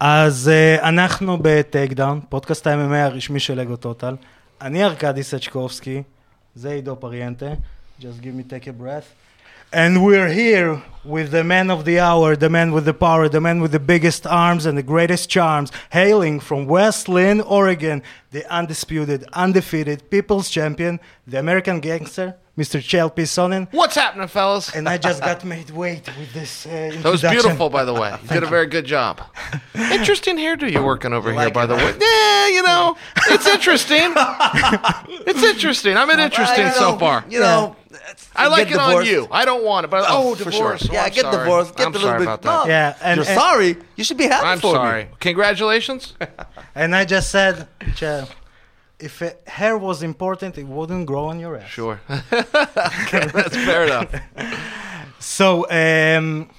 אז אה, אנחנו בטייק דאון, פודקאסט ה-MMA הרשמי של אגו טוטל. אני ארכדי סצ'קובסקי, זה עידו פריאנטה. Just give me take a breath. And we're here with the man of the hour, the man with the power, the man with the biggest arms and the greatest charms, hailing from West Lynn, Oregon, the undisputed, undefeated people's champion, the American gangster, Mr. Chael P. Sonnen. What's happening, fellas? And I just got made wait with this uh, That was beautiful, by the way. You did a very good job. Interesting hairdo you're working over here, by it, the way. Yeah, you know, it's interesting. it's interesting. I'm in interesting so far. You know, I like it on you. I don't want it, but oh, for divorce. sure. Oh, yeah, I'm get sorry. divorced. Get I'm a little sorry bit. No, Yeah, and- you're and- sorry. You should be happy I'm for sorry. me. Congratulations. And I just said, if hair was important, it wouldn't grow on your ass. Sure. That's fair enough. So, um,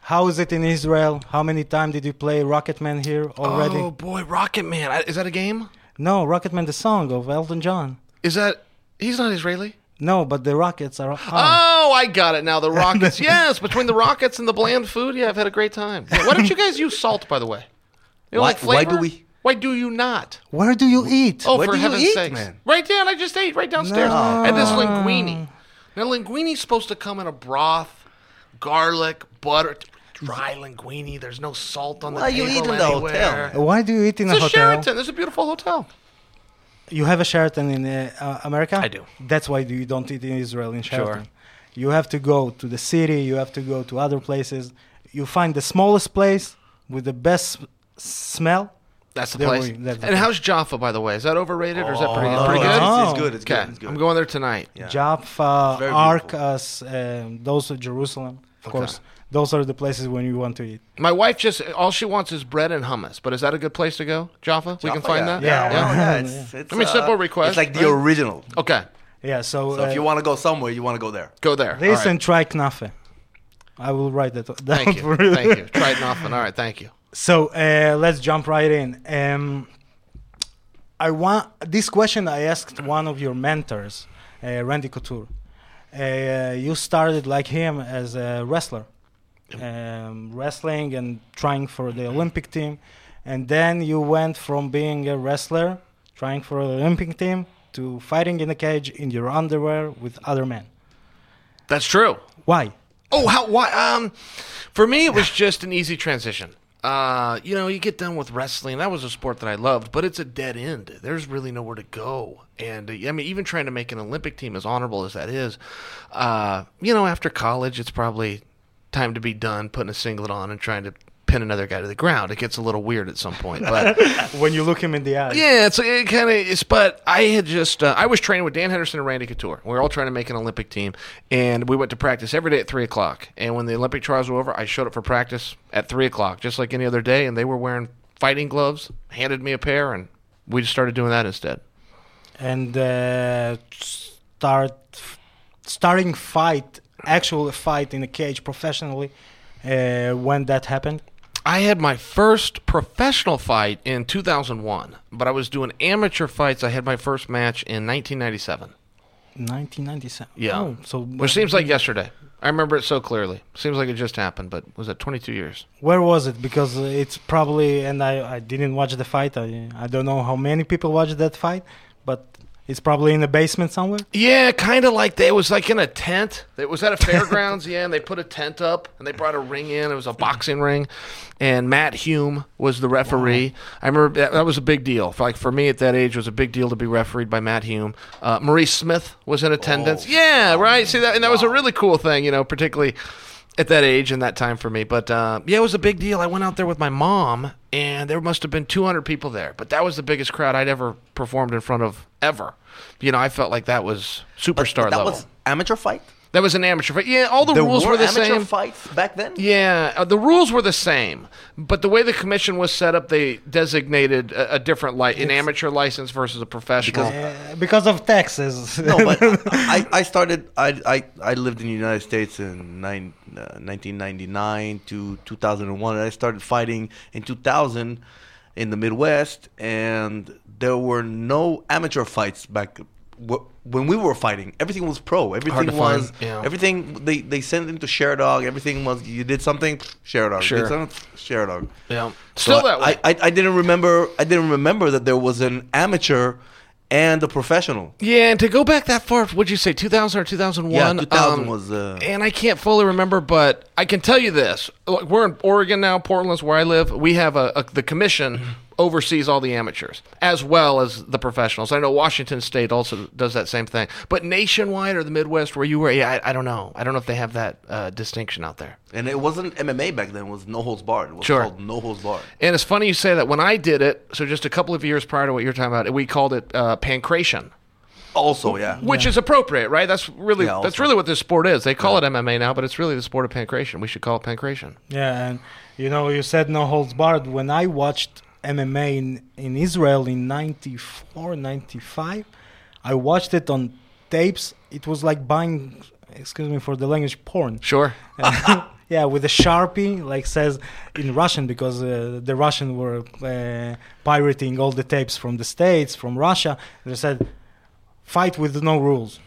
how is it in Israel? How many times did you play Rocketman here already? Oh boy, Rocket Man. Is that a game? No, Rocketman, the song of Elton John. Is that? He's not Israeli. No, but the Rockets are on. Oh, I got it now. The Rockets. yes, between the Rockets and the bland food, yeah, I've had a great time. Yeah, Why don't you guys use salt, by the way? You don't Why- like why do we- Why do you not? Where do you eat? Oh, Where for do you heaven's eat, sakes! man? Right down. I just ate right downstairs. No. And this linguine. Now linguine's supposed to come in a broth, garlic, butter, dry linguine. There's no salt on the Why you table eat in the anywhere. hotel, man? Why do you eat in It's a a hotel? Sheraton. There's a beautiful hotel. You have a Sheraton in uh, uh, America? I do. That's why you don't eat in Israel in Sheraton. You have to go to the city, you have to go to other places. You find the smallest place with the best s- smell. That's the There place. we- that's the and place. how's Jaffa, by the way? Is that overrated or is that pretty, Oh, pretty good? It's, it's good. It's Okay, good. It's good. I'm going there tonight. Yeah. Jaffa, very Ark, beautiful. us, um, those are Jerusalem, of Okay. course. Those are the places when you want to eat. My wife just all she wants is bread and hummus. But is that a good place to go, Jaffa? we can Jaffa, find yeah. that. Yeah. Yeah, well, Yeah. yeah, it's, it's, I mean, uh, simple request, It's like the right? original. Okay, Yeah, so, So uh, if you want to go somewhere, you want to go there. go there. this All right. and try knafe. I will write that down Thank you. for you. Thank you. Try it nothing. All right. Thank you. So uh, let's jump right in. Um, I want this question. I asked one of your mentors, uh, Randy Couture. Uh, you started like him as a wrestler, um, wrestling and trying for the Olympic team, and then you went from being a wrestler, trying for the Olympic team, to fighting in a cage in your underwear with other men. That's true. Why? Oh, how? Why? Um, for me, it was just an easy transition. Uh, you know, you get done with wrestling. That was a sport that I loved, but it's a dead end. There's really nowhere to go. And uh, I mean, even trying to make an Olympic team, as honorable as that is, uh, you know, after college, it's probably time to be done putting a singlet on and trying to pin another guy to the ground. It gets a little weird at some point, but. When you look him in the eye. Yeah, it's it kind of it's. But I had just uh, I was training with Dan Henderson and Randy Couture. We were all trying to make an Olympic team, and we went to practice every day at three o'clock. And when the Olympic trials were over, I showed up for practice at three o'clock, just like any other day. And they were wearing fighting gloves, handed me a pair, and we just started doing that instead. and uh, start starting fight actual fight in a cage professionally uh, when that happened I had my first professional fight in 2001, but I was doing amateur fights. I had my first match in 1997. 1997 Yeah. oh, so Which seems like yesterday. I remember it so clearly. Seems like it just happened, but was it 22 years? where was it because it's probably and I, I didn't watch the fight I, I don't know how many people watched that fight but it's probably in the basement somewhere Yeah, kind of like they, it was like in a tent. It was at a fairgrounds, yeah, and they put a tent up and they brought a ring in. It was a boxing ring, and Matt Hume was the referee. I remember that, that was a big deal. Like for me at that age, it was a big deal to be refereed by Matt Hume. Uh, Maurice Smith was in attendance. yeah, right. See that, and that was a really cool thing, you know, particularly at that age and that time for me. But uh, yeah, it was a big deal. I went out there with my mom, and there must have been 200 people there. But that was the biggest crowd I'd ever performed in front of ever. You know, I felt like that was superstar But that level. was amateur fight. That was an amateur fight. Yeah, all the There rules were were the amateur same. fights back then. Yeah, uh, the rules were the same, but the way the commission was set up, they designated a, a different li- an amateur license versus a professional. uh, because of taxes No, but I, I started. I, I, I lived in the United States in nine, uh, 1999 to 2001. And I started fighting in 2000 in the Midwest, and there were no amateur fights back. Wh- when we were fighting, everything was pro. Everything to was find, yeah. everything. They they sent into share dog. Everything was you did something share dog. Sure. Did something, share dog. Yeah. So Still that way. I, I I didn't remember. I didn't remember that there was an amateur and a professional. yeah, and to go back that far, would you say 2000 or 2001? Yeah, 2000 Um, was. Uh, And I can't fully remember, but I can tell you this: Look, we're in Oregon now. Portland's where I live. We have a, a the commission oversees all the amateurs as well as the professionals. I know Washington State also does that same thing, but nationwide or the Midwest where you were, yeah, I, I don't know. I don't know if they have that uh, distinction out there. and it wasn't MMA back then. It was no holds barred. It was Sure. called no holds barred. And it's funny you say that. When I did it, so just a couple of years prior to what you're talking about, we called it uh, pancration. Also, yeah. which is appropriate, right? That's really Yeah, that's really what this sport is. They call it MMA now, but it's really the sport of pancration. We should call it pancration. Yeah, and you know, you said no holds barred. When I watched MMA in, in Israel in 94, 95, I watched it on tapes. It was like buying, excuse me for the language, porn. Sure. yeah, with a sharpie, like says in Russian, because uh, the Russian were uh, pirating all the tapes from the States, from Russia. They said, fight with no rules.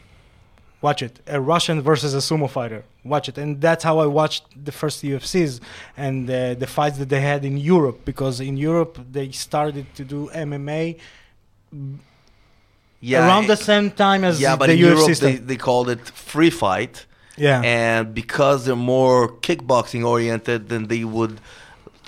Watch it. A Russian versus a sumo fighter. Watch it. And that's how I watched the first UFCs and uh, the fights that they had in Europe, because in Europe they started to do MMA Yeah. around the same time as yeah, but the in UFC Europe they, they called it free fight. yeah. and because they're more kickboxing oriented, then they would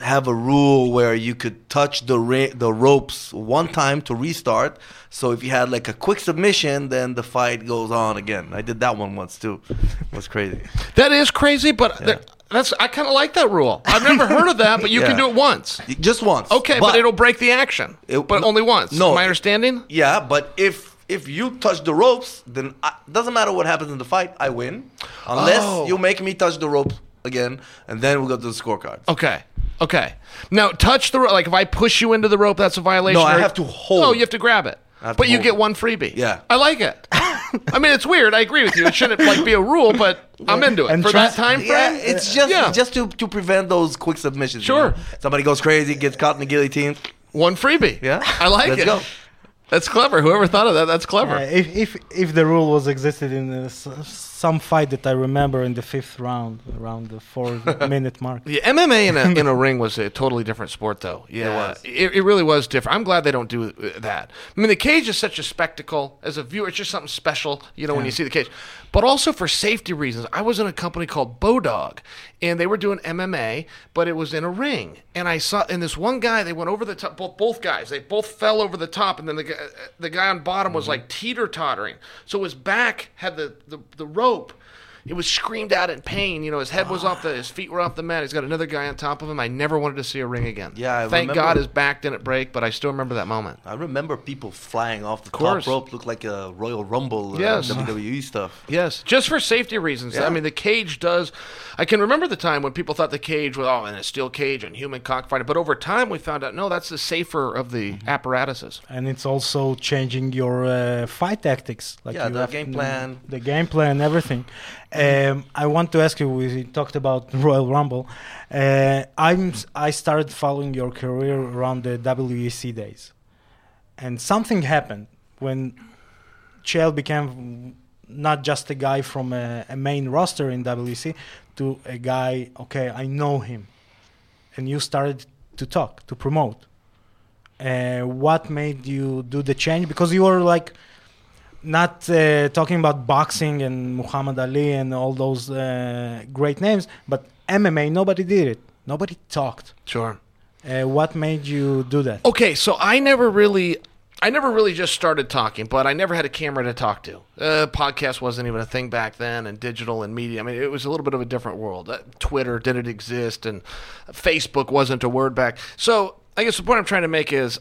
have a rule where you could touch the ra- the ropes one time to restart. So if you had like a quick submission, then the fight goes on again. I did that one once too. It was crazy. That is crazy, but there- that's I kind of like that rule. I've never heard of that, but you can do it once. Just once. Okay, but, it'll break the action. It- but only once. no, my understanding. yeah, but if if you touch the ropes, then I, doesn't matter what happens in the fight, I win, unless Oh. you make me touch the ropes again, and then we'll go to the scorecard. Okay. Okay. Now touch the rope. Like if I push you into the rope, that's a violation. No, I have to hold. Oh, you have to grab it. I have But you hold get it. one freebie. Yeah. I like it. I mean, it's weird. I agree with you. It shouldn't like be a rule, but I'm into it And for that time frame. Yeah, it's just Yeah. just to, to prevent those quick submissions. you Sure. know? Somebody goes crazy, gets caught in the guillotine. one freebie. Yeah. I like Let's it. go. That's clever. Whoever thought of that, that's clever. Uh, if, if if the rule was existed in uh, some fight that I remember in the fifth round, around the four minute mark. Yeah, MMA in a, in a ring was a totally different sport, though. Yeah, was. It, it really was different. I'm glad they don't do uh, that. I mean, the cage is such a spectacle. As a viewer, it's just something special, you know, when you see the cage. But also for safety reasons, I was in a company called Bodog, and they were doing MMA, but it was in a ring. And I saw, and this one guy, they went over the top. Both both guys, they both fell over the top, and then the guy, the guy on bottom was mm-hmm. like teeter tottering. So his back had the the, the rope. It was screamed out in pain. You know, his head was off the, his feet were off the mat. He's got another guy on top of him. I never wanted to see a ring again. Yeah, I thank remember- God his back didn't break, but I still remember that moment. I remember people flying off the course. top rope, looked like a Royal Rumble, uh, Yes. WWE stuff. Yes, just for safety reasons. Yeah. I mean, the cage does. I can remember the time when people thought the cage was oh, in a steel cage and human cockfighting, but over time we found out no, that's the safer of the Mm-hmm. apparatuses. and it's also changing your uh, fight tactics. Like Yeah, you the have game plan. the game plan, everything. Um, I want to ask you. We talked about Royal Rumble. Uh, I'm I started following your career around the WEC days, and something happened when Chael became not just a guy from a, a main roster in WEC to a guy. Okay, I know him, and you started to talk to promote uh, what made you do the change because you were like not uh, talking about boxing and Muhammad Ali and all those uh, great names, but MMA. Nobody did it. Nobody talked. Sure. Uh, what made you do that? Okay, so I never really, I never really just started talking, but I never had a camera to talk to. Uh, podcast wasn't even a thing back then, and digital and media. I mean, it was a little bit of a different world. Uh, Twitter didn't exist, and Facebook wasn't a word back. So I guess the point I'm trying to make is.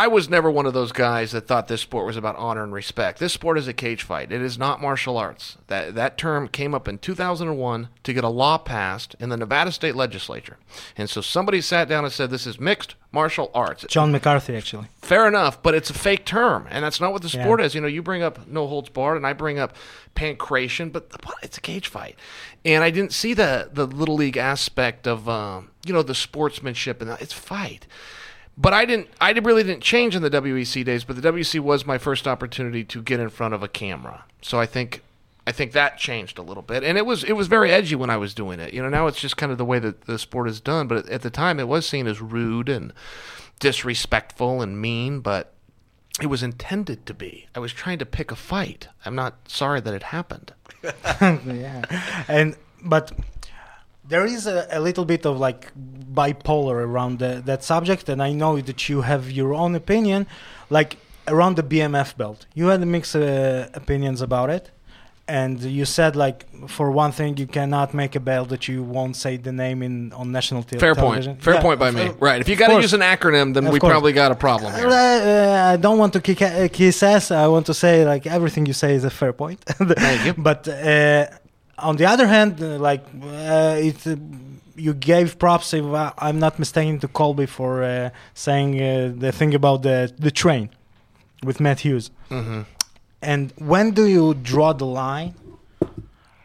I was never one of those guys that thought this sport was about honor and respect. This sport is a cage fight. It is not martial arts. That that term came up in 2001 to get a law passed in the Nevada State Legislature. And so somebody sat down and said this is mixed martial arts. John McCarthy, actually. Fair enough, but it's a fake term, and that's not what the Yeah. sport is. You know, you bring up no holds barred, and I bring up pancration, but it's a cage fight, and I didn't see the the little league aspect of um, you know the sportsmanship and it's fight. But I didn't. I really didn't change in the WEC days. But the WEC was my first opportunity to get in front of a camera. So I think, I think that changed a little bit, and it was it was very edgy when I was doing it. You know, now it's just kind of the way that the sport is done. But at the time, it was seen as rude and disrespectful and mean. But it was intended to be. I was trying to pick a fight. I'm not sorry that it happened. yeah, and but there is a, a little bit of like bipolar around the, that subject, and I know that you have your own opinion, like around the BMF belt. You had mixed uh, opinions about it, and you said like for one thing you cannot make a belt that you won't say the name in on national te- Fair television. point. Fair Yeah, point by me. Right. If you got to use an acronym, then Of we course. probably got a problem Uh, here. uh, I don't want to kick, uh, kiss ass. I want to say like everything you say is a fair point. Thank you. But uh, on the other hand, uh, like uh, it, uh, you gave props. If I'm not mistaken, to Colby for uh, saying uh, the thing about the the train with Matt Hughes. hmm And when do you draw the line?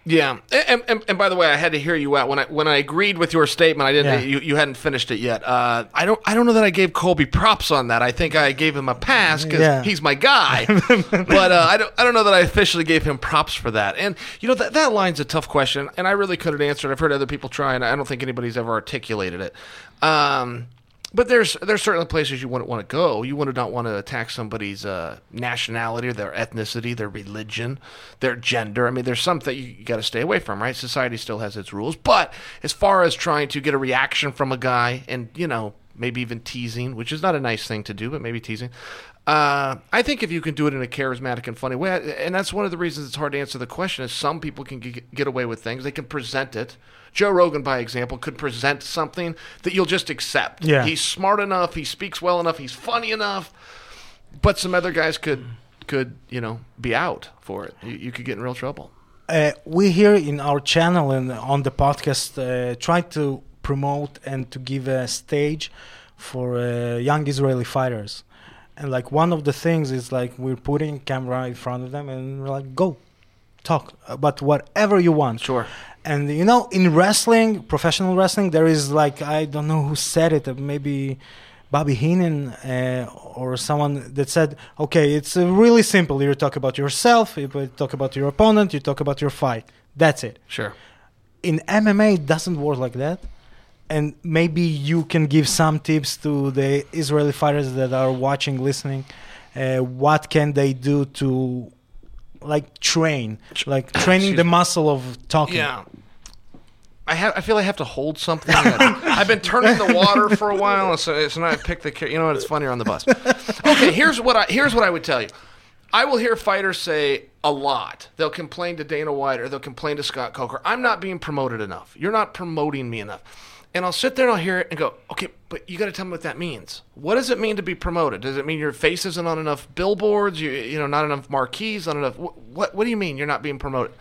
Yeah, and, and, and by the way, I had to hear you out when I when I agreed with your statement. I didn't. Yeah. You, you hadn't finished it yet. Uh, I don't. I don't know that I gave Colby props on that. I think I gave him a pass because Yeah. he's my guy. but uh, I don't. I don't know that I officially gave him props for that. And you know that that line's a tough question, and I really couldn't answer it. I've heard other people try, and I don't think anybody's ever articulated it. Um, but there's there's certainly places you wouldn't want to go. You would not want to attack somebody's uh, nationality or their ethnicity, their religion, their gender. I mean, there's something you, you got to stay away from, right? Society still has its rules. But as far as trying to get a reaction from a guy and you know maybe even teasing, which is not a nice thing to do, but maybe teasing. Uh, I think if you can do it in a charismatic and funny way, and that's one of the reasons it's hard to answer the question, is some people can get, get away with things. They can present it. Joe Rogan, by example, could present something that you'll just accept. Yeah. He's smart enough. He speaks well enough. He's funny enough. But some other guys could could you know be out for it. You, you could get in real trouble. uh, we here in our channel and on the podcast uh, try to promote and to give a stage for uh, young Israeli fighters. And like one of the things is like we're putting camera in front of them and we're like, go, talk about whatever you want. Sure. And you know, in wrestling, professional wrestling, there is like I don't know who said it, maybe Bobby Heenan uh, or someone that said, "Okay, it's uh, really simple. You talk about yourself, you talk about your opponent, you talk about your fight. That's it." Sure. In MMA, it doesn't work like that. And maybe you can give some tips to the Israeli fighters that are watching, listening. Uh, what can they do to, like, train, like training the muscle of talking? Yeah. I have. I feel I have to hold something. I've been turning the water for a while, so, so now I pick the. You know what? It's funnier on the bus. Okay, here's what I here's what I would tell you. I will hear fighters say a lot. They'll complain to Dana White or they'll complain to Scott Coker. I'm not being promoted enough. You're not promoting me enough. And I'll sit there and I'll hear it and go, okay, but you got to tell me what that means. What does it mean to be promoted? Does it mean your face isn't on enough billboards? You, you know, not enough marquees, not enough. What, what, what do you mean you're not being promoted?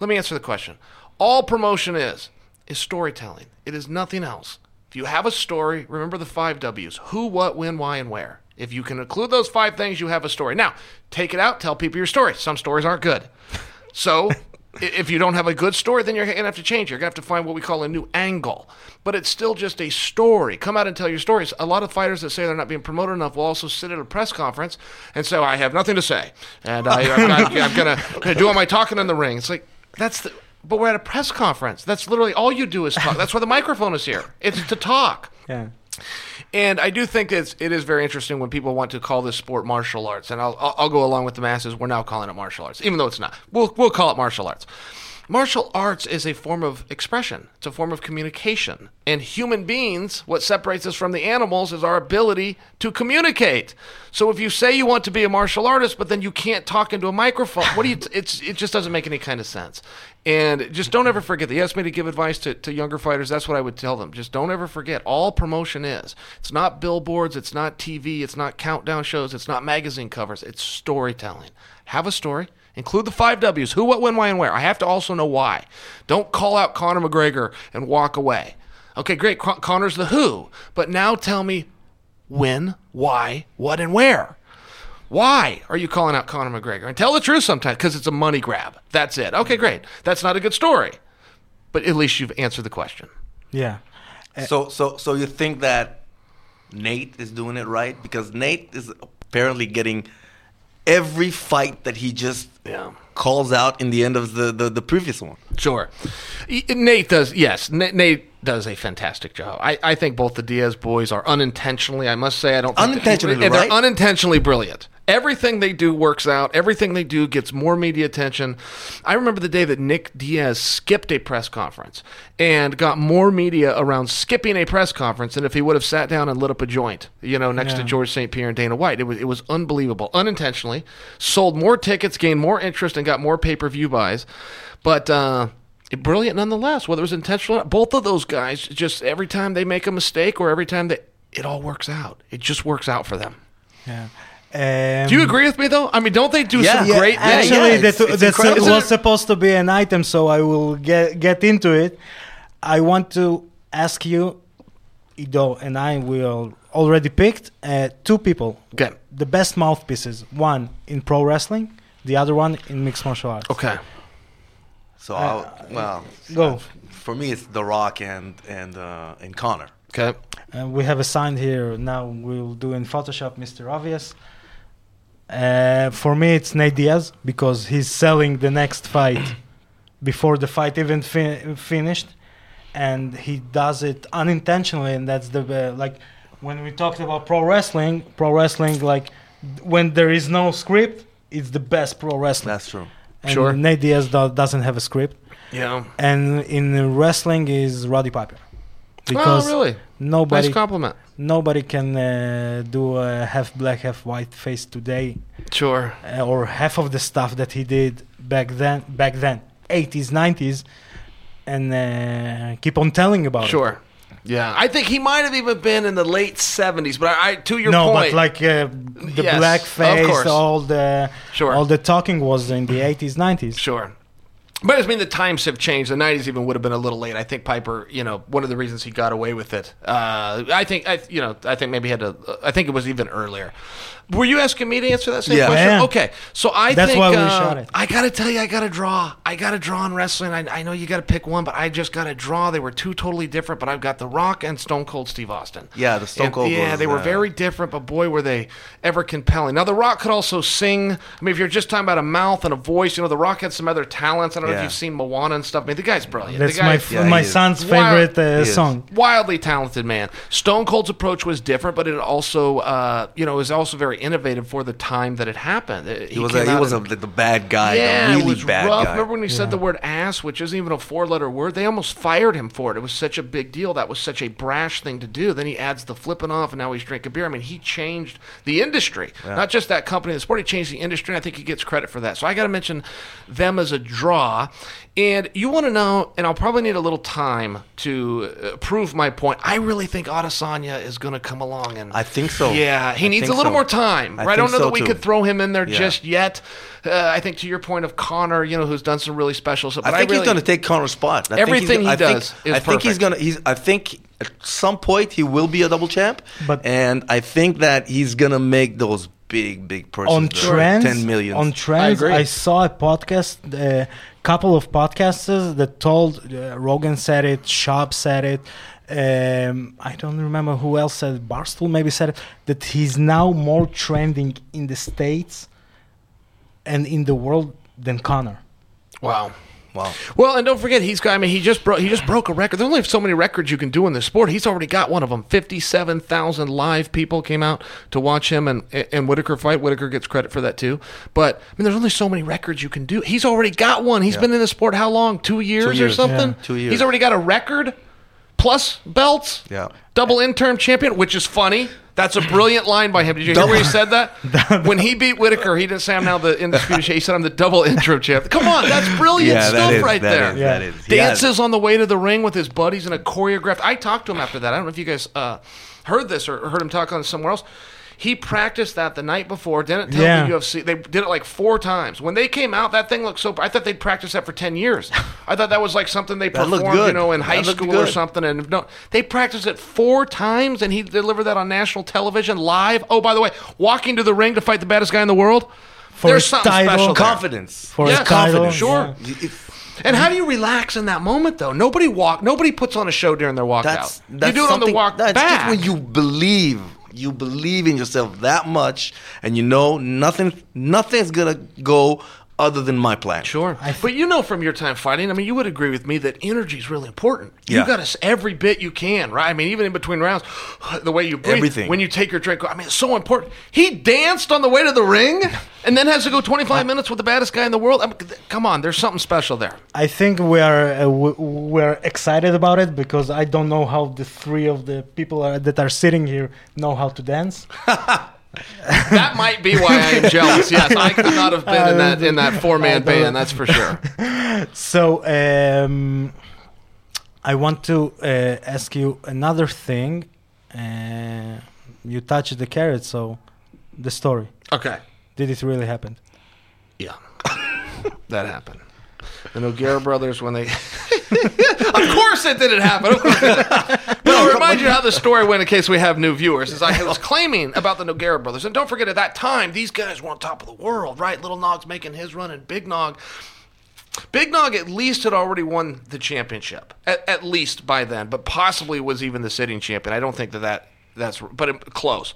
Let me answer the question. All promotion is is storytelling. It is nothing else. If you have a story, remember the five W's: who, what, when, why, and where. If you can include those five things, you have a story. Now, take it out, tell people your story. Some stories aren't good. So, if you don't have a good story, then you're going to have to change. You're going to have to find what we call a new angle. But it's still just a story. Come out and tell your stories. A lot of fighters that say they're not being promoted enough will also sit at a press conference and say, I have nothing to say. And I, I'm, I'm going to do all my talking in the ring. It's like, that's the. But we're at a press conference. That's literally all you do is talk. That's why the microphone is here. It's to talk. Yeah. And I do think it's it is very interesting when people want to call this sport martial arts, and I'll I'll, go along with the masses. We're now calling it martial arts, even though it's not. We'll we'll call it martial arts. Martial arts is a form of expression. It's a form of communication. And human beings, what separates us from the animals is our ability to communicate. So if you say you want to be a martial artist, but then you can't talk into a microphone, what do you? It's it just doesn't make any kind of sense. And just don't ever forget. They asked me to give advice to, to younger fighters. That's what I would tell them. Just don't ever forget. All promotion is. It's not billboards. It's not TV. It's not countdown shows. It's not magazine covers. It's storytelling. Have a story. Include the five W's who, what, when, why, and where. I have to also know why. Don't call out Conor McGregor and walk away. Okay, great. Con- Conor's the who. But now tell me when, why, what, and where. Why are you calling out Conor McGregor? And tell the truth sometimes because it's a money grab. That's it. Okay, great. That's not a good story. But at least you've answered the question. Yeah. Uh, so so so you think that Nate is doing it right because Nate is apparently getting every fight that he just Yeah. calls out in the end of the, the, the previous one. Sure. Nate does, yes, Nate does a fantastic job. I, I think both the Diaz boys are unintentionally, I must say, I don't think Unintentionally, they're right? unintentionally brilliant. Everything they do works out. Everything they do gets more media attention. I remember the day that Nick Diaz skipped a press conference and got more media around skipping a press conference than if he would have sat down and lit up a joint, you know, next to Georges St. Pierre and Dana White. It was it was unbelievable. Unintentionally, sold more tickets, gained more interest, and got more pay per view buys. But uh, brilliant nonetheless. Whether it was intentional, or not. both of those guys just every time they make a mistake or every time they, it all works out. It just works out for them. Yeah. Um, Do you agree with me though? I mean, don't they do Yeah. some Yeah, great yeah, things? Actually, it's- that it's that incredible. was supposed to be an item, so I will get get into it. I want to ask you, Ido and I will already picked uh, two people, Okay. the best mouthpieces. One in pro wrestling, the other one in mixed martial arts. Okay. So, I'll, well, Go. for me, it's The Rock and and uh, and Conor. Okay. Uh, we have a sign here. Now we'll do in Photoshop, Mr. Obvious. Uh, for me, it's Nate Diaz because he's selling the next fight before the fight even fi- finished, and he does it unintentionally, and that's the uh, like when we talked about pro wrestling. Pro wrestling, like when there is no script, it's the best pro wrestling. That's true. And Sure. Nate Diaz do- doesn't have a script, Yeah. and in wrestling is Roddy Piper because oh, really? nobody nice compliment. nobody can uh, do a half black half white face today Sure. uh, or half of the stuff that he did back then back then 80s 90s and uh, keep on telling about it. Sure. Yeah, I think he might have even been in the late '70s. But I, I to it your no point, but like uh, the Yes, black face all the Sure. all the talking was in the 80s 90s Sure. But I mean, the times have changed. The '90s even would have been a little late. I think Piper, you know, one of the reasons he got away with it. Uh, I think, I, you know, I think maybe he had to. I think it was even earlier. Were you asking me to answer that same Yeah. question? Yeah. Okay, so I That's think why we uh, shot it. I got to tell you, I got to draw. I got to draw in wrestling. I, I know you got to pick one, but I just got to draw. They were two totally different. But I've got The Rock and Stone Cold Steve Austin. Yeah, the Stone And, Cold Yeah, was, they were uh, very different, but boy, were they ever compelling. Now, The Rock could also sing. I mean, if you're just talking about a mouth and a voice, you know, The Rock had some other talents. I don't know if you've seen Moana and stuff. I mean, the guy's brilliant. that's the my guy, f- Yeah, my son's Wild- favorite uh, song wildly talented man. Stone Cold's approach was different, but it also, uh, you know, was also very innovative for the time that it happened. Uh, He was a, he out was a, the bad guy, yeah, the it was bad rough. guy. Remember when he said the word ass, which isn't even a four-letter word? They almost fired him for it. It was such a big deal. That was such a brash thing to do. Then he adds the flipping off, and now he's drinking beer. I mean, he changed the industry, not just that company, the sport. He changed the industry. And I think he gets credit for that. So I got to mention them as a draw. And you want to know, and I'll probably need a little time to uh, prove my point. I really think Adesanya is going to come along and I think so. yeah, he I needs a little so. more time. I I, don't know so, that we too. could throw him in there Yeah. just yet. Uh, I think to your point of Conor, you know, who's done some really special stuff. I but think really, he's going to take Conor's spot. I think Everything he's, he gonna- I does think, is I think he's gonna. He's. I think at some point he will be a double champ. But- and I think that he's gonna make those big, big person. on the trends ten million. on trends agree. I, saw a podcast a couple of podcasters that told uh, rogan said it Schaub said it um, i don't remember who else said it barstool maybe said it that he's now more trending in the states and in the world than conor wow. Wow. Well, and don't forget, he's got. I mean, he just broke. He just broke a record. There's only so many records you can do in this sport. He's already got one of them. Fifty-seven thousand live people came out to watch him and and Whittaker fight. Whittaker gets credit for that too. But I mean, there's only so many records you can do. He's already got one. He's Yeah. been in the sport how long? Two years, or years. something. Yeah. Two years. He's already got a record plus belts. Yeah. Double interim champion, which is funny. That's a brilliant line by him. Did you hear where he said that? when he beat Whittaker, he didn't say I'm now the undisputed champ. He said I'm the double intro champ. Come on, that's brilliant Yeah, stuff is- right that there. is- Yeah. that is. Dances on the way to the ring with his buddies in a choreographed. I talked to him after that. I don't know if you guys uh, heard this or heard him talk on somewhere else. He practiced that the night before. Didn't tell Yeah. the UFC. They did it like four times. When they came out, that thing looked so. I thought they'd practiced that for ten years. I thought that was like something they That looked performed, you know, in high looked school or something. And no, they practiced it four times, and he delivered that on national television live. Oh, by the way, walking to the ring to fight the baddest guy in the world. For There's his something title. special there. Confidence. for Yeah, his title confidence, sure. If- And how do you relax in that moment though? Nobody walk. Nobody puts on a show during their walkout. That's, that's you do it on the walk That's back. just when you believe. You believe in yourself that much, and you know nothing. Nothing's gonna go other than my plan. Sure, I th- but you know from your time fighting, I mean, you would agree with me that energy is really important. You got to every bit you can, right? I mean, even in between rounds, the way you breathe, Everything. when you take your drink. I mean, it's so important. He danced on the way to the ring, and then has to go 25 minutes with the baddest guy in the world. I mean, come on, there's something special there. I think we are uh, we're excited about it because I don't know how the three of the people are, that are sitting here know how to dance. That might be why I am jealous. Yes, I could not have been in that in that four man band. That's for sure. So um, I want to uh, ask you another thing. Uh, you touched the carrot, so the story. Okay. Did it really happen? Yeah, that happened. The Nogueira brothers, when they, of course it didn't happen. Of course it didn't. But I'll remind you how the story went in case we have new viewers. Is I was claiming about the Nogueira brothers, and don't forget at that time these guys were on top of the world, right? Little Nog's making his run, and Big Nog. Big Nog at least had already won the championship, at, at least by then, but possibly was even the sitting champion. I don't think that, that that's, but close.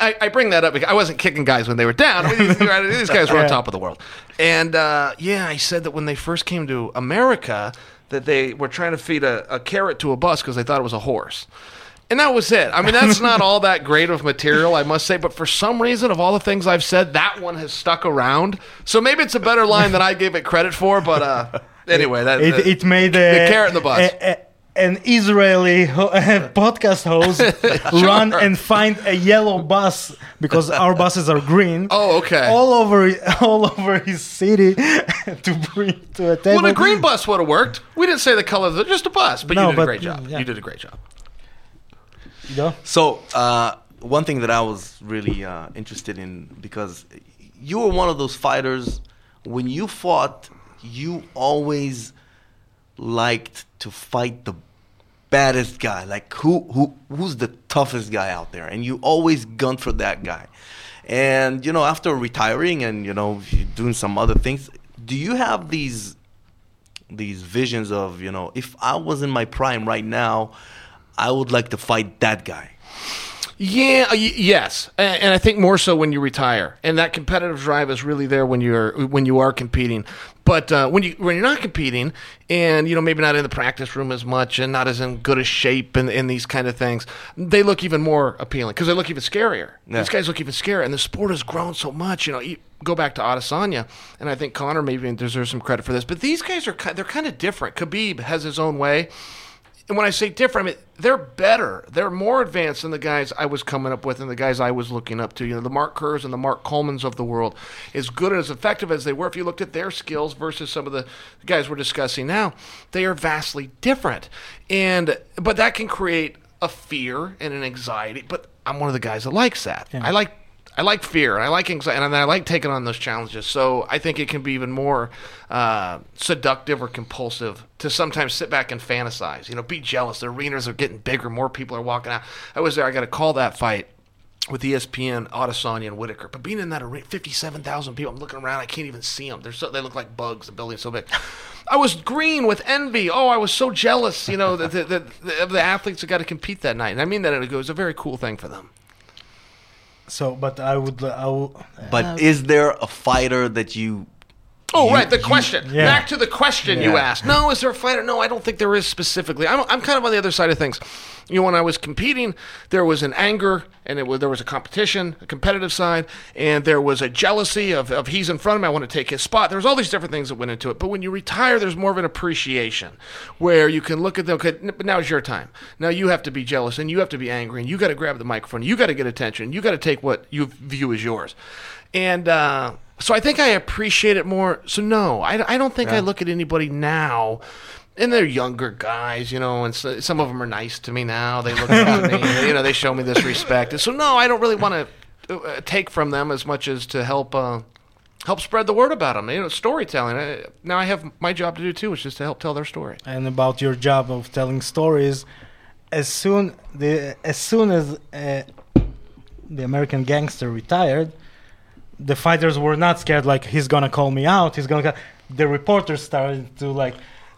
I, I bring that up because I wasn't kicking guys when they were down. I mean, these, these guys were on top of the world. And uh, yeah, I said that when they first came to America, that they were trying to feed a, a carrot to a bus because they thought it was a horse. And that was it. I mean, that's not all that great of material, I must say. But for some reason, of all the things I've said, that one has stuck around. So maybe it's a better line than I gave it credit for. But uh, anyway, that, It, that- it made the carrot and the bus. An Israeli ho- podcast host run and find a yellow bus because our buses are green. Oh, okay. All over, all over his city to bring to a table. well, a green bus would have worked. We didn't say the color of the, just a bus. But No, you did but, a great job. yeah. You did a great job. You know? So, uh, one thing that I was really uh, interested in because you were one of those fighters when you fought, you always liked to fight the baddest guy. Like who who who's the toughest guy out there, and you always gun for that guy. And you know, after retiring and you know doing some other things, do you have these these visions of you know if I was in my prime right now, I would like to fight that guy. Yeah, yes, and, and I think more so when you retire, and that competitive drive is really there when you're when you are competing. But uh, when you when you're not competing, and you know maybe not in the practice room as much, and not as in good a shape, and, and these kind of things, they look even more appealing because they look even scarier. Yeah. These guys look even scarier, and the sport has grown so much. You know, you go back to Adesanya, and I think Conor maybe deserves some credit for this. But these guys are they're kind of different. Khabib has his own way. And when I say different, I mean, they're better. They're more advanced than the guys I was coming up with and the guys I was looking up to. You know, the Mark Kerrs and the Mark Colemans of the world. As good and as effective as they were, if you looked at their skills versus some of the guys we're discussing now, they are vastly different. And but that can create a fear and an anxiety. But I'm one of the guys that likes that. Yeah. I like I like fear and I like anxiety and I like taking on those challenges. So I think it can be even more uh, seductive or compulsive to sometimes sit back and fantasize. You know, be jealous. The arenas are getting bigger. More people are walking out. I was there. I got to call that fight with ESPN, Adesanya, and Whittaker. But being in that arena, 57,000 people, I'm looking around. I can't even see them. They're so, they look like bugs. The building's so big. I was green with envy. Oh, I was so jealous, you know, the, the, the, the athletes that got to compete that night. And I mean that it was a very cool thing for them. So, but I would, I would But uh, is there a fighter that you? Oh, you- right. The you- question. Yeah. Back to the question you asked. No, is there a fighter? No, I don't think there is specifically. I'm, I'm kind of on the other side of things. You know, when I was competing, there was an anger, and it was, there was a competition, a competitive side, and there was a jealousy of, of he's in front of me, I want to take his spot. There was all these different things that went into it. But when you retire, there's more of an appreciation where you can look at them. Okay, n- but now is your time. Now you have to be jealous, and you have to be angry, and you got to grab the microphone. You got to get attention. You got to take what you view as yours. And uh, so I think I appreciate it more. So no, I, I don't think I look at anybody now. And they're younger guys, you know, and so, some of them are nice to me now. They look at me, you know, they show me this respect. And so no, I don't really want to uh, take from them as much as to help uh, help spread the word about them. You know, storytelling. I, now I have my job to do too, which is to help tell their story. and about your job of telling stories as soon the as soon as uh, the American gangster retired the fighters were not scared like he's gonna call me out he's gonna the reporters started to like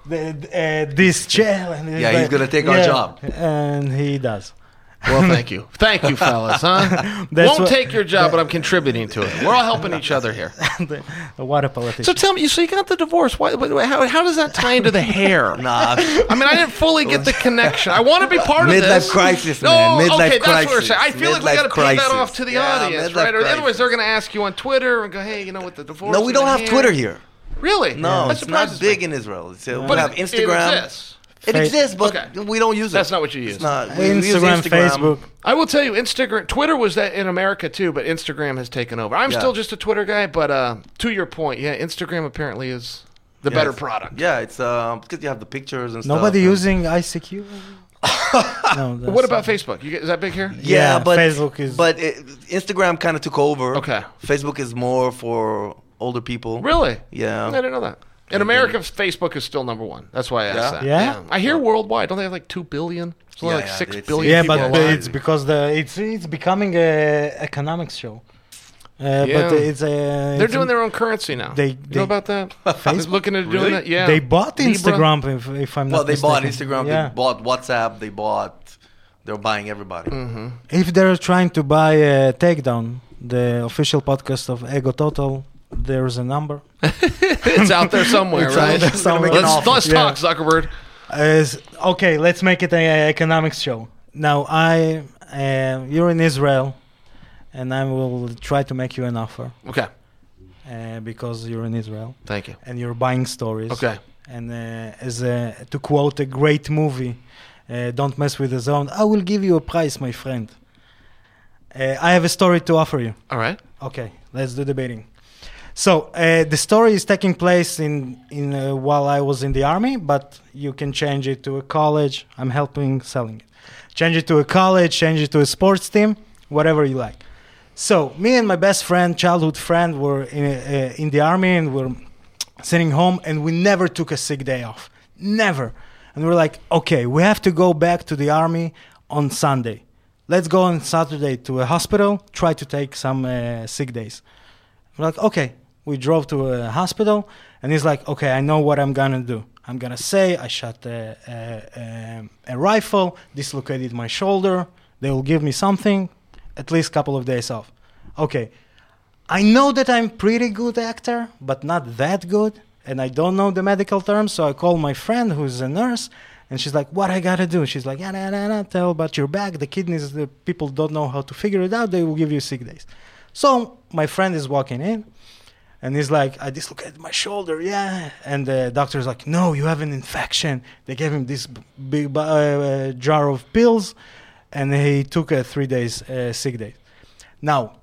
the, uh, this chair. And Yeah, he's gonna take our job. and he does. Well, thank you, thank you, fellas. Huh? That's Won't what- take your job, but I'm contributing to it. We're all helping each other here. what a politician. So tell me, so you got the divorce? Why, why- how, how does that tie into the hair? Nah, I mean, I didn't fully get the connection. I want to be part of Midlife this. crisis, no, man. Midlife okay, that's what we're saying. I feel like we got to pay that off to the Yeah, audience, right? Or otherwise, they're going to ask you on Twitter and go, "Hey, you know what the divorce?" no, we don't have hair." Twitter here. Really? No, That it's not big me. in Israel. It's, uh, we But have it- Instagram. It exists. It Fa- exists, but Okay. we don't use it. That's not what you use. It's not. we- we use Instagram, Facebook. I will tell you, Instagram, Twitter was that in America too, but Instagram has taken over. I'm Yeah. still just a Twitter guy, but uh, to your point, yeah, Instagram apparently is the Yeah, better product. Yeah, it's um, because you have the pictures and stuff. Nobody and- using ICQ. no, What about Facebook? You get, is that big here? Yeah, Yeah, but Facebook is- But it, Instagram kind of took over. Okay. Facebook is more for older people. Really? Yeah. I didn't know that. In America, Facebook is still number one. That's why I asked Yeah? that. Yeah? I hear worldwide. Don't they have like two billion? It's only Yeah, like yeah, six it's- billion. yeah, people but alive. it's because the it's it's becoming a economics show. Uh, Yeah. But it's a they're doing a- their own currency now. They- you they- know about that? They're looking at doing Really? that. Yeah, They bought Libra. Instagram, if, if I'm Well, not they bought mistaken. Instagram. Yeah. They bought WhatsApp. They bought. They're buying everybody. Mm-hmm. If they're trying to buy uh, Takedown, the official podcast of Ego Total, there's a number. it's out there somewhere, It's right? there somewhere. Let's, let's Yeah. talk, Zuckerberg. Okay. Let's make it an economics show. Now, I uh, you're in Israel, and I will try to make you an offer Okay, uh, because you're in Israel thank you. and you're buying stories. Okay, And uh, as a, to quote a great movie, uh, "Don't mess with the Zohan." I will give you a price, my friend. Uh, I have a story to offer you. all right. Okay, let's do debating. So uh, the story is taking place in in uh, while I was in the army, but you can change it to a college. I'm helping selling it. Change it to a college. Change it to a sports team. Whatever you like. So me and my best friend, childhood friend, were in uh, in the army and we're sitting home, and we never took a sick day off. Never. And we're like, okay, we have to go back to the army on Sunday. Let's go on Saturday to a hospital. Try to take some uh, sick days. We're like, okay. We drove to a hospital, and he's like, okay, I know what I'm gonna do. I'm gonna say I shot a, a, a, a rifle, dislocated my shoulder. They will give me something, at least a couple of days off. Okay, I know that I'm pretty good actor, but not that good, and I don't know the medical terms. So I call my friend who's a nurse, and she's like, "What I gotta do?" She's like, "Yeah, nah, nah, nah, tell about your back, the kidneys. The people don't know how to figure it out. They will give you sick days." So my friend is walking in, and he's like, "I dislocated my shoulder, yeah." And the doctor's like, "No, you have an infection." They gave him this big uh, jar of pills, and he took a three days uh, sick day. Now,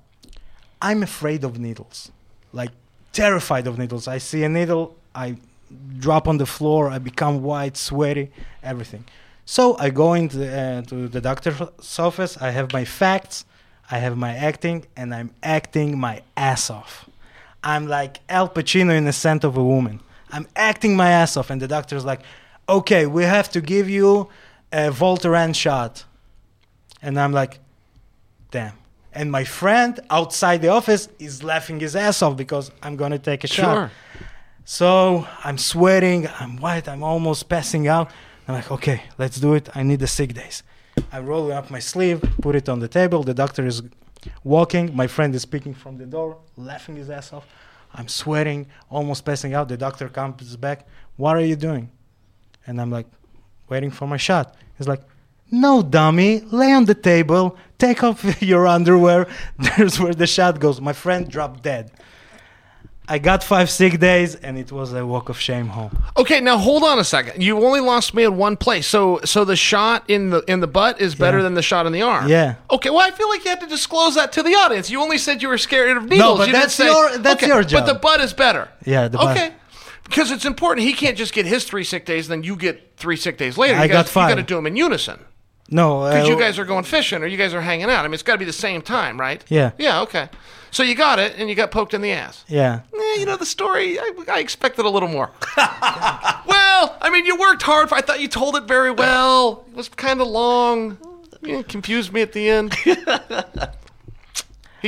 I'm afraid of needles, like terrified of needles. I see a needle, I drop on the floor, I become white, sweaty, everything. So I go into the, uh, to the doctor's office. I have my facts, I have my acting, and I'm acting my ass off. I'm like Al Pacino in the scent of a woman. I'm acting my ass off, and the doctor's like, "Okay, we have to give you a Voltaren shot," and I'm like, "Damn." And my friend outside the office is laughing his ass off because I'm gonna take a shot. So I'm sweating, I'm white, I'm almost passing out. I'm like, okay, let's do it. I need the sick days. I roll up my sleeve, put it on the table. The doctor is walking. My friend is speaking from the door, laughing his ass off. I'm sweating, almost passing out. The doctor comes back. What are you doing? And I'm like, waiting for my shot. He's like, no, dummy, lay on the table, take off your underwear. There's where the shot goes. My friend dropped dead. I got five sick days, and it was a walk of shame home. Okay, now hold on a second. You only lost me in one place. So so the shot in the in the butt is better Yeah. than the shot in the arm. Yeah. Okay, well I feel like you had to disclose that to the audience. You only said you were scared of needles. but you that's say, your- that's okay, your But the butt is better. Yeah, the butt. Okay. Because it's important. He can't just get his three sick days, then you get three sick days later. I you got guys, five. You got to do them in unison. No, uh, Because you guys are going fishing or you guys are hanging out. I mean, it's got to be the same time, right? Yeah. Yeah. Okay. So you got it, and you got poked in the ass. Yeah. Eh, you know the story. I, I expected a little more. well, I mean, you worked hard. For, I thought you told it very well. It was kind of long. Yeah, confused me at the end. He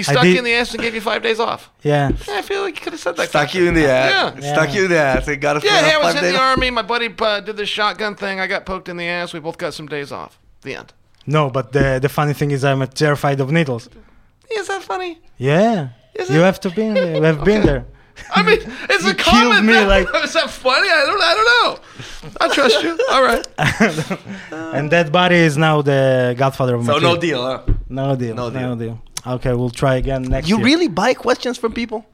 I stuck did- you in the ass and gave you five days off. Yeah. Yeah, I feel like you could have said that. Stuck you in the ass. Yeah. Stuck you in the ass. They got us. Yeah, hey, I was in the off. army. My buddy uh, did this shotgun thing. I got poked in the ass. We both got some days off. The end. No, but the the funny thing is, I'm terrified of needles. Is that funny? Yeah. Is you it? have to be. there. You have been there. I mean, it's You a comment. me, that- like- is that funny? I don't. I don't know. I trust you. All right. and that body is now the godfather of So Madrid. no deal, huh? No deal. No deal. No deal. deal. Okay, we'll try again next You year. really buy questions from people?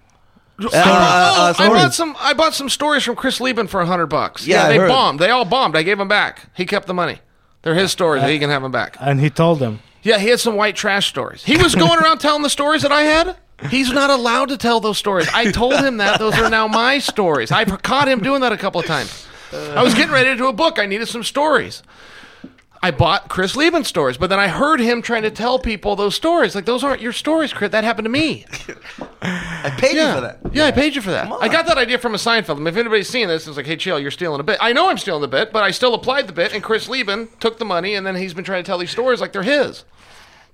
Oh, uh, uh, I bought some. I bought some stories from Chris Leben for a hundred bucks. Yeah, I they heard. bombed. They all bombed. I gave them back. He kept the money. They're his stories. he can have them back. And he told them. Yeah, he had some white trash stories. He was going around telling the stories that I had. He's not allowed to tell those stories. I told him that those are now my stories. I've caught him doing that a couple of times. I was getting ready to do a book. I needed some stories. I bought Chris Leben stories, but then I heard him trying to tell people those stories. Like those aren't your stories, Chris. That happened to me. I paid Yeah, you for that. yeah, I paid you for that. I got that idea from a Seinfeld. If anybody's seeing this, it's like, hey, chill, you're stealing a bit. I know I'm stealing the bit, but I still applied the bit, and Chris Leben took the money, and then he's been trying to tell these stories like they're his.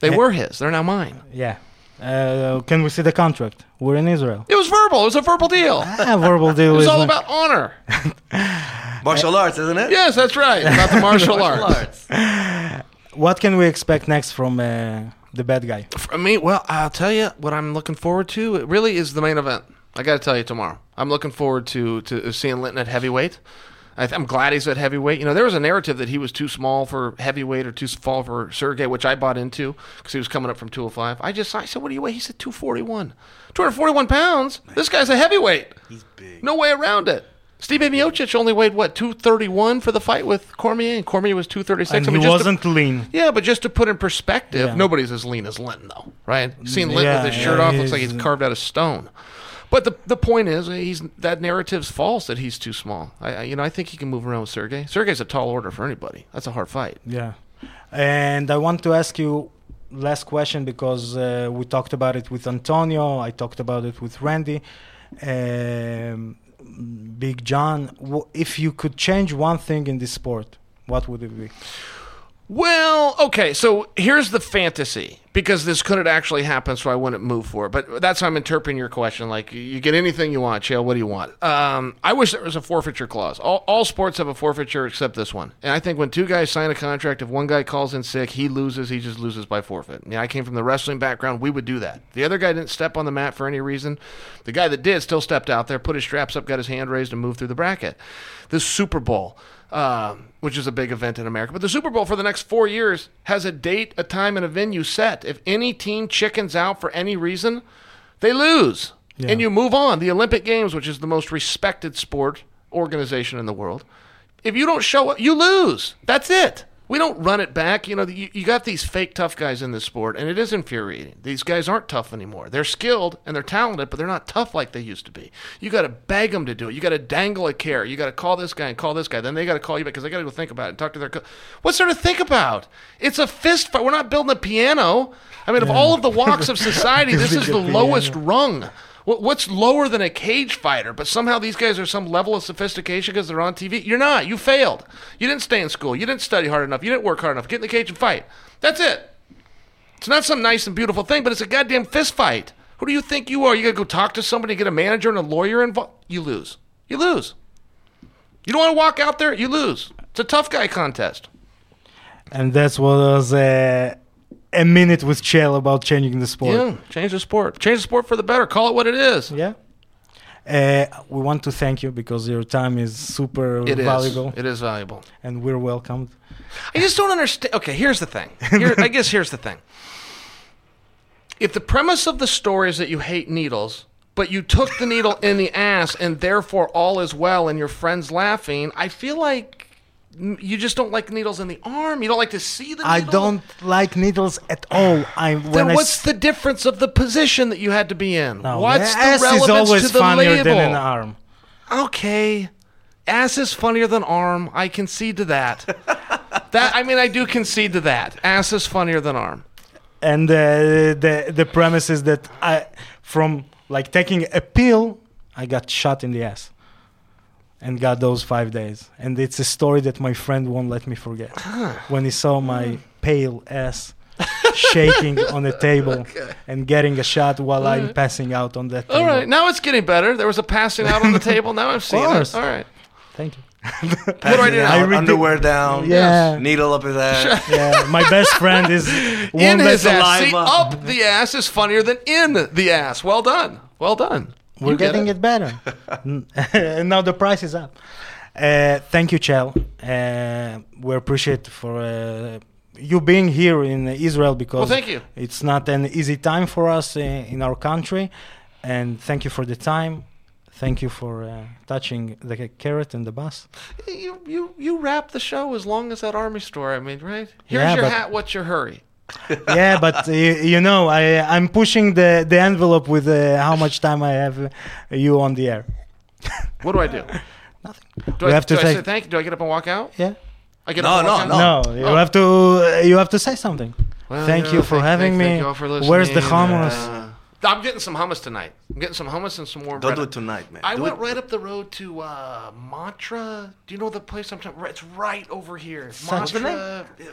They were his. They're now mine. Yeah. Uh, can we see the contract? We're in Israel. It was verbal. It was a verbal deal. It Ah, verbal deal it was all not- about honor. Martial arts, isn't it? Yes, that's right. About the martial arts. What can we expect next from uh, the bad guy? For me, well, I'll tell you what I'm looking forward to. It really is the main event. I got to tell you tomorrow. I'm looking forward to to seeing Linton at heavyweight. I th- I'm glad he's at heavyweight. You know, there was a narrative that he was too small for heavyweight or too small for Sergey, which I bought into because he was coming up from 205. I just I said, "What do you weigh?" He said 241. 241 pounds. This guy's a heavyweight. He's big. No way around it. Stipe Miocic only weighed what 231 for the fight with Cormier, and Cormier was 236. And I mean, he just wasn't lean. yeah, but just to put in perspective, Yeah. nobody's as lean as Linton, though, right? Seeing Linton Yeah, with his shirt yeah, off looks like he's- he's carved out of stone. But the the point is, he's that narrative's false that he's too small. I, I you know I think he can move around with Sergey. Sergey's a tall order for anybody. That's a hard fight. Yeah. And I want to ask you last question because uh, we talked about it with Antonio. I talked about it with Randy. Um, Big John, if you could change one thing in this sport, what would it be? Well, okay, so here's the fantasy because this couldn't actually happen, so I wouldn't move for it. But that's how I'm interpreting your question. Like, you get anything you want, Chael. What do you want? Um, I wish there was a forfeiture clause. All, all sports have a forfeiture except this one. And I think when two guys sign a contract, if one guy calls in sick, he loses. He just loses by forfeit. Yeah, I came from the wrestling background. We would do that. The other guy didn't step on the mat for any reason. The guy that did still stepped out there, put his straps up, got his hand raised, and moved through the bracket. The Super Bowl um, which is a big event in America. But the Super Bowl for the next four years has a date, a time, and a venue set. If any team chickens out for any reason, they lose. Yeah. And you move on. The Olympic Games, which is the most respected sport organization in the world, if you don't show up, you lose. That's it. We don't run it back. You know, you, you got these fake tough guys in this sport, and it is infuriating. These guys aren't tough anymore. They're skilled and they're talented, but they're not tough like they used to be. You got to beg them to do it. You got to dangle a carrot. You got to call this guy and call this guy. Then they got to call you back because they got to go think about it and talk to their. Co- What's there to think about? It's a fist fight. We're not building a piano. I mean, of all of the walks of society, this is the lowest rung. What- What's lower than a cage fighter? But somehow these guys are some level of sophistication because they're on TV. You're not. You failed. You didn't stay in school. You didn't study hard enough. You didn't work hard enough. Get in the cage and fight. That's it. It's not some nice and beautiful thing, but it's a goddamn fist fight. Who do you think you are? You gotta go talk to somebody, get a manager and a lawyer involved. You lose. You lose. You don't want to walk out there. You lose. It's a tough guy contest. And that's what was uh, a minute with Chael about changing the sport. Yeah. Change the sport. Change the sport for the better. Call it what it is. Yeah. Uh, we want to thank you because your time is super It is. valuable It is valuable. and we're welcomed. I just don't understand. Okay, here's the thing. Here, I guess here's the thing. If the premise of the story is that you hate needles, but you took the needle in the ass and therefore all is well and your friend's laughing, I feel like you just don't like needles in the arm. You don't like to see the needle. I don't like needles at all. I when Then what's the difference of the position that you had to be in? no, what's the the ass relevance is always to the funnier label? than an arm. Okay. Ass is funnier than arm. I concede to that. that I mean I do concede to that. Ass is funnier than arm. And uh, the the premise is that I from like taking a pill, I got shot in the ass. And got those five days. And it's a story that my friend won't let me forget. Ah. When he saw my hmm. pale ass shaking on the table Okay. and getting a shot while I'm passing out on that All table. right, now it's getting better. There was a passing out on the table. Now I'm seeing course. it. All right. Thank you. What do I do now? I read the- underwear down. Yeah. Needle up his ass. Yeah, my best friend is In one his that's ass. See, alive. up the ass is funnier than in the ass. Well done. Well done. We're get getting it, better. and now the price is up. Uh, thank you, Chael. Uh, we appreciate for uh, you being here in Israel because Well, thank you. it's not an easy time for us uh, in our country. And thank you for the time. Thank you for uh, touching the carrot and the bus. You you you wrap the show as long as that army store. I mean, right? Here's Yeah, your hat. What's your hurry? yeah, but uh, you know, I I'm pushing the the envelope with uh, how much time I have uh, you on the air. What do I do? Nothing. Do We I, have to do I say- say thank you? Do I get up and walk out? Yeah. I get No, up and no, walk out? no. No, you Oh. have to uh, you have to say something. Well, Thank yeah, you for thank- having thank- me. thank you all for Where's the listening, hummus? I'm getting some hummus tonight. I'm getting some hummus and some warm Don't bread. do it tonight, man. I Do went it- right up the road to uh, Mantra. Do you know the place I'm talking? It's right over here. Such- What's Mantra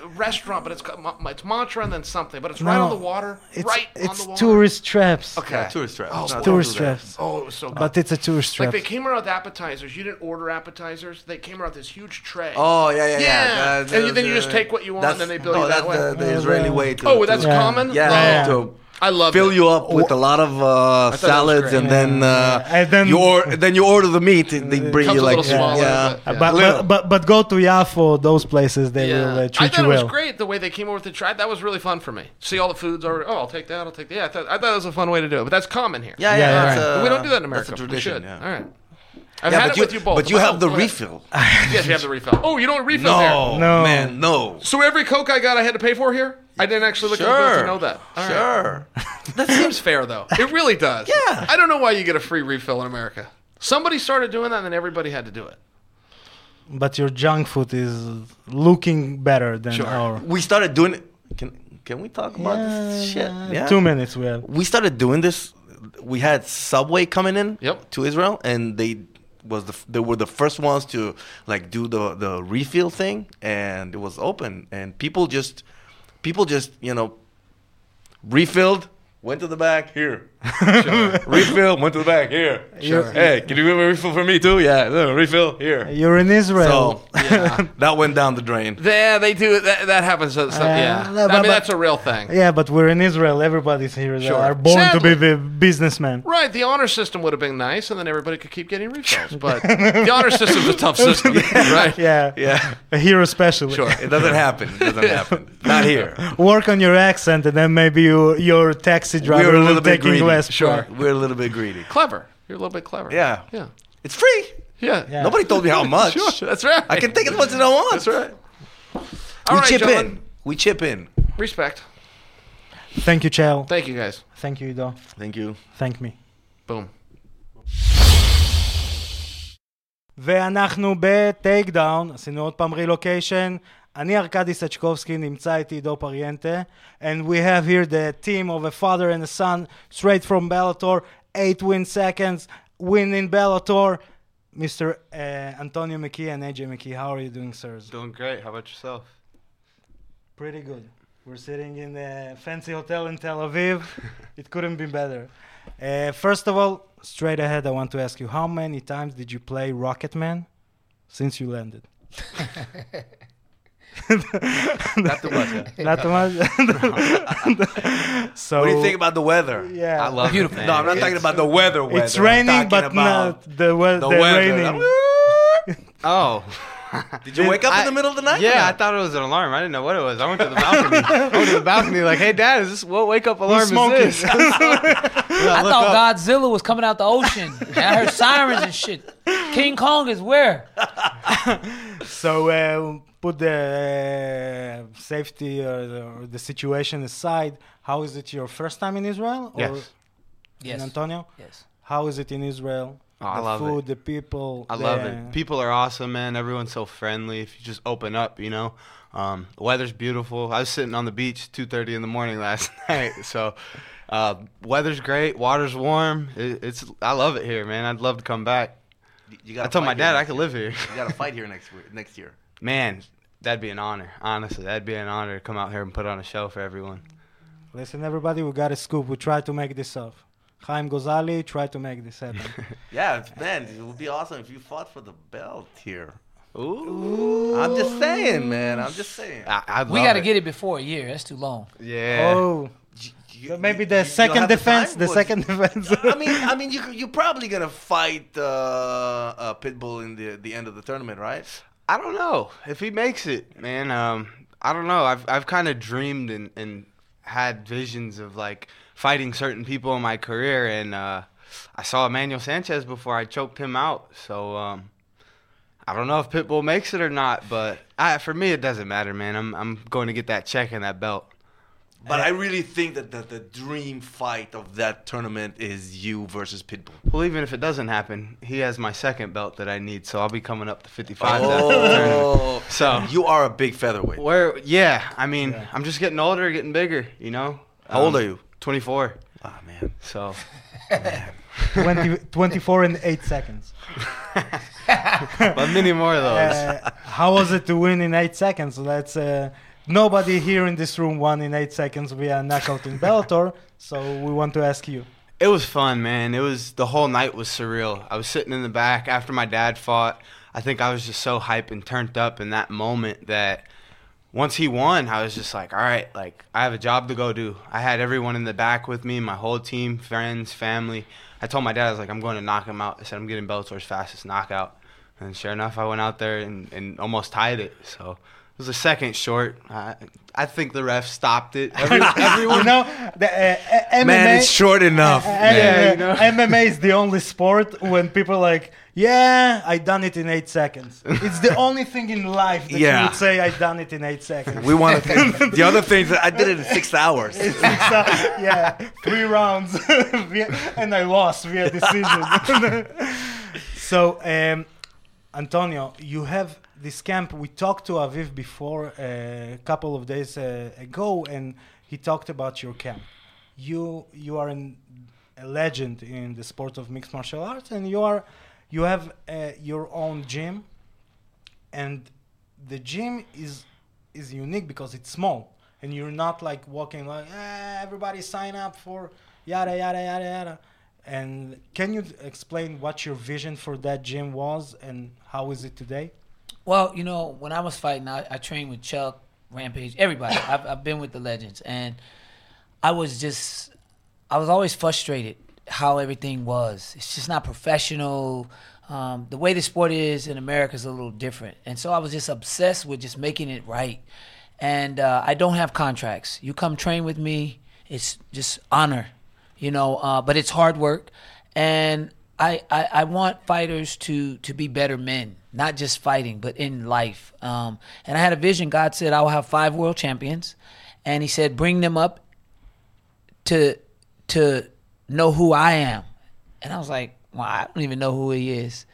uh, restaurant, but it's got, it's Mantra and then something, but it's right on the water. It's right it's on the water. tourist traps. Okay. Yeah, tourist trap. Oh, No, Tourist traps. Oh, it was so good. But it's a tourist trap. like trap. they came around with appetizers. You didn't order appetizers. They came around with this huge tray. Oh yeah, yeah, yeah. Yeah. That- And you- then you the- just take what you want, and then they bill no, you that that's way. The, the Israeli way to. oh, that's common. Yeah, Yeah. To I love it. fill it. you up with a lot of uh, thought it was salads, great. and then, uh, And then- you or then you order the meat, and they bring Comes you a like little smaller, yeah. but- Uh, but, but, but but go to Yafo, those places they will uh, I thought you it was great the way they came over with the try. That was really fun for me. See all the foods already. Oh, I'll take that. I'll take that. Yeah, I thought, I thought it was a fun way to do it. But that's common here. Yeah, Yeah, yeah. yeah, right. a- we don't do that in that's America. a tradition. we should. Yeah. All right. I've Yeah, had it you, with you both. but you Oh, have the refill. Yes, you have the refill. Oh, you don't refill No, there. No. man, no. So every Coke I got, I had to pay for here. I didn't actually look at the bill to know that. All right. sure. That seems fair, though. It really does. Yeah. I don't know why you get a free refill in America. Somebody started doing that, and then everybody had to do it. But your junk food is looking better than Sure. our. We started doing it. Can can we talk about this shit? Yeah. Two minutes we have. we started doing this. We had Subway coming in Yep. to Israel, and they was the they were the first ones to like do the the refill thing, and it was open, and people just people just you know refilled, went to the back here, refill, went to the back here. Sure. Hey, can you give a refill for me too? Yeah, no, refill here. You're in Israel. So that went down the drain. Yeah, they do. That, that happens. Uh, so- yeah, no, I but- mean but- that's a real thing. yeah, but we're in Israel. Everybody's here. They Sure. are born to be the businessmen. Right, the honor system would have been nice, and then everybody could keep getting refills. But the honor system's a tough system, right? Yeah. Yeah, A hero specialist. Sure. it doesn't happen. It doesn't happen. Not here. Work on your accent, and then maybe you, your Exit rather we were a little bit greedy. West sure, part. we're a little bit greedy. Clever. You're a little bit clever. Yeah. Yeah. It's free. Yeah. yeah. Nobody told me how much. sure, that's right. I can take as much as I want. That's right. All we right, chip in. We chip in. Respect. Thank you, Chael. Thank you, guys. Thank you, Ido. Thank you. Thank me. Boom. ואנחנו בטייק דאון, עשינו עוד פעם רילוקיישן, אני ארקדי סצ'קובסקי, נמצא איתי פריינטה, and we have here the team of a father and a son, straight from Bellator, 8 win seconds, win in Bellator, Mr. Uh, Antonio McKee and AJ McKee. How are you doing, sirs? Doing great. How about yourself? Pretty good. We're sitting in a fancy hotel in Tel Aviv. it couldn't be better. Uh, first of all, straight ahead, I want to ask you, how many times did you play Rocketman since you landed? Not too much. yeah. Not too much. so What do you think about the weather? Yeah, I love Beautiful. it. No, I'm not talking about the weather. weather. It's raining, but not the, we- the the weather. raining. Oh. Did you wake up in the middle of the night? Yeah, I thought it was an alarm. I didn't know what it was. I went to the balcony. I went to the balcony like, hey, Dad, is this what wake up alarm is this? I thought Godzilla was coming out the ocean. And I heard sirens and shit. King Kong is where? So uh, put the uh, safety or the, or the situation aside. How is it your first time in Israel? Or Yes. In Yes. Antonio? Yes. How is it in Israel? Oh, I love food, it. the people. I love it. People are awesome, man. Everyone's so friendly. If you just open up, you know. Um, the weather's beautiful. I was sitting on the beach 2:30 in the morning last night, so uh, weather's great. Water's warm. It, it's I love it here, man. I'd love to come back. You I gotta told my dad I next could year. live here. You gotta fight here next next year. Man, that'd be an honor. Honestly, that'd be an honor to come out here and put on a show for everyone. Listen, everybody, we got a scoop. We tried to make this up. Chaim Gozali tried to make this happen. Yeah, man, it would be awesome if you fought for the belt here. Ooh. I'm just saying, man. I'm just saying. I, I'd We got to it. get it before a year. That's too long. Yeah. Oh, You- you- maybe the you second have the defense. time? The second defense. I mean, I mean, you you're probably gonna fight uh, uh, Pitbull in the the end of the tournament, right? I don't know if he makes it, man. Um, I don't know. I've I've kind of dreamed and, and had visions of like fighting certain people in my career, and uh, I saw Emmanuel Sanchez before I choked him out. So um, I don't know if Pitbull makes it or not, but I, for me it doesn't matter, man. I'm I'm going to get that check and that belt. But I really think that the, the dream fight of that tournament is you versus Pitbull. Well, even if it doesn't happen, he has my second belt that I need, so I'll be coming up to 55 after the tournament. Oh, So you are a big featherweight. Where, yeah, I mean, Yeah. I'm just getting older, getting bigger, you know. How old Um, are you? 24. Ah man, So 20, 24 in 8 seconds. but many more of those. Uh, how was it to win in 8 seconds? So that's uh, Nobody here in this room won in 8 seconds via knockout in Bellator. So we want to ask you. It was fun, man. It was the whole night was surreal. I was sitting in the back after my dad fought. I think I was just so hyped and turned up in that moment that once he won, I was just like, all right, like I have a job to go do. I had everyone in the back with me, my whole team, friends, family. I told my dad, I was like, I'm going to knock him out. I said, I'm getting Bellator's fastest knockout. And sure enough, I went out there and, and almost tied it. So it was a second short. I, I think the ref stopped it. Every, everyone you know, the, uh, uh, MMA, man, it's short enough. uh, man. Yeah, uh, you know. MMA is the only sport when people are like, yeah, I done it in 8 seconds. It's the only thing in life that Yeah. you would say I done it in 8 seconds. We want to think. the other things, that I did it in six hours. It's, uh, yeah, three rounds, and I lost via decision. so, um, Antonio, you have this camp. We talked to Aviv before uh, a couple of days uh, ago, and he talked about your camp. You you are an, a legend in the sport of mixed martial arts, and you are you have uh, your own gym, and the gym is is unique because it's small and you're not like walking like eh, everybody sign up for yada yada yada yada and can you explain what your vision for that gym was and how is it today Well, you know, when I was fighting, I, I trained with Chuck, Rampage, everybody. I've, I've been with the legends, and I was just, I was always frustrated how everything was. It's just not professional. Um, the way the sport is in America is a little different, and so I was just obsessed with just making it right. And uh, I don't have contracts. You come train with me, it's just honor, you know. Uh, but it's hard work, and I, I, I want fighters to to be better men, not just fighting, but in life. Um, and I had a vision. God said I will have five world champions, and He said bring them up to to know who I am. And I was like, well, I don't even know who He is.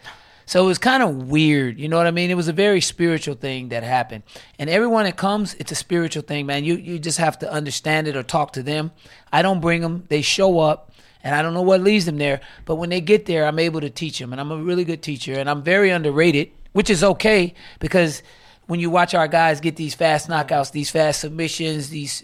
So it was kind of weird, you know what I mean? It was a very spiritual thing that happened. And everyone that comes, it's a spiritual thing, man. You you just have to understand it or talk to them. I don't bring them; they show up, and I don't know what leads them there. But when they get there, I'm able to teach them, and I'm a really good teacher, and I'm very underrated, which is okay because when you watch our guys get these fast knockouts, these fast submissions, these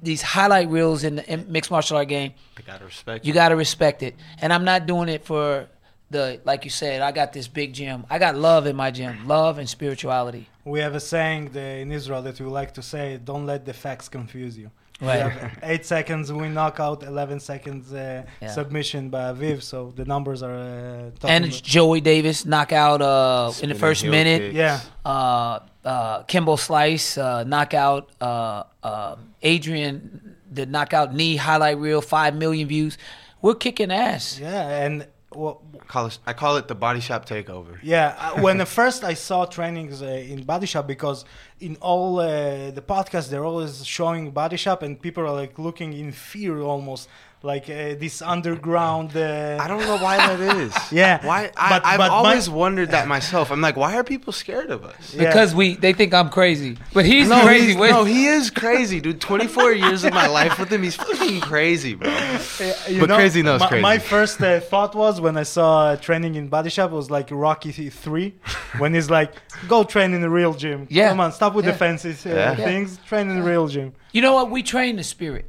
these highlight reels in the in mixed martial art game, I gotta respect you got to respect it. And I'm not doing it for the like you said. I got this big gym. I got love in my gym, love and spirituality. we have a saying in israel that we like to say don't let the facts confuse you We Right. have eight seconds we knock out, 11 seconds uh, Yeah. submission by aviv so the numbers are uh, And about- Joey Davis knockout uh, in the first minute. kick. yeah Uh, uh, Kimbo Slice uh, knockout. Uh, uh, Adrian the knockout knee highlight reel five million views. We're kicking ass. yeah and well, call it, I call it the body shop takeover. Yeah, uh, when the first I saw trainings uh, in Body Shop because in all uh, the podcasts they're always showing Body Shop and people are like looking in fear almost like uh, this underground. Uh, I don't know why that is. Yeah, Why? I, but- I've but my- always wondered that myself. I'm like, why are people scared of us? Yeah. Because we they think I'm crazy, but he's No, crazy. he's- no, he is crazy, dude. 24 years of my life with him, he's fucking crazy, bro. Uh, you But crazy knows my, crazy. My first uh, thought was when I saw uh, training in Body Shop was like Rocky Three, when he's like, "Go train in the real gym. Yeah. Come on, stop with Yeah. the fancy uh, Yeah. things. Train in the real gym." You know what? We train the spirit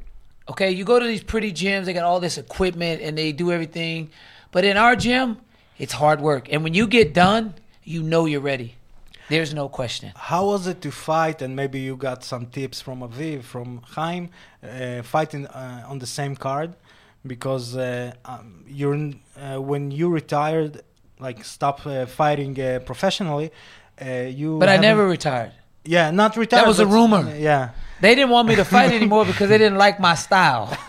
Okay, you go to these pretty gyms, they got all this equipment and they do everything. But in our gym, it's hard work. And when you get done, you know you're ready. There's no question. How was it to fight? And maybe you got some tips from Aviv, from Chaim, uh, fighting uh, on the same card, because uh, um, you're uh, when you retired, like stop uh, fighting uh, professionally, uh, you. But I never retired. Yeah, not retired. That was a rumor. Yeah. They didn't want me to fight anymore because they didn't like my style.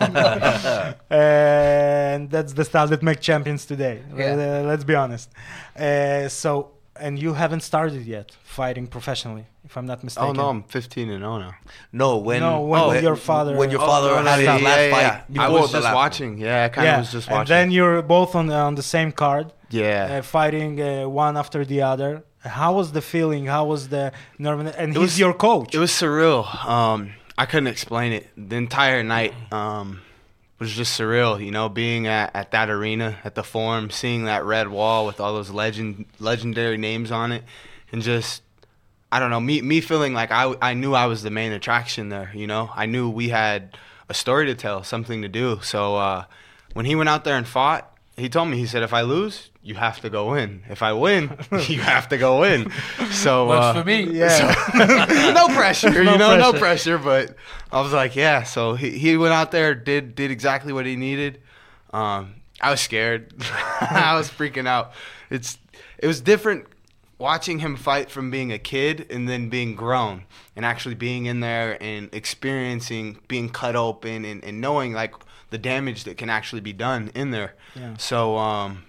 and that's the style that make champions today. Yeah. Uh, let's be honest. Uh, so, and you haven't started yet fighting professionally, if I'm not mistaken. Oh no, I'm 15 and 0 now. No, when No, when your father- when your Oh, father no, no, had his last yeah, yeah, fight. yeah. I was just last watching. Yeah, I kind of was just watching. and then you're both on on the same card, yeah. uh, fighting uh, one after the other. How was the feeling? How was the nerve? And he's was- your coach. It was surreal. Um, I couldn't explain it. The entire night um, was just surreal. You know, being at, at that arena, at the Forum, seeing that red wall with all those legend legendary names on it, and just I don't know me me feeling like I I knew I was the main attraction there. You know, I knew we had a story to tell, something to do. So uh, when he went out there and fought, he told me he said if I lose. You have to go in. If I win, you have to go in. So Works uh, for me. yeah. no pressure, No you know, no pressure. pressure. But I was like, yeah. So he, he went out there, did did exactly what he needed. Um, I was scared. I was freaking out. It's it was different watching him fight from being a kid and then being grown and actually being in there and experiencing being cut open and, and knowing like the damage that can actually be done in there. Yeah. So um,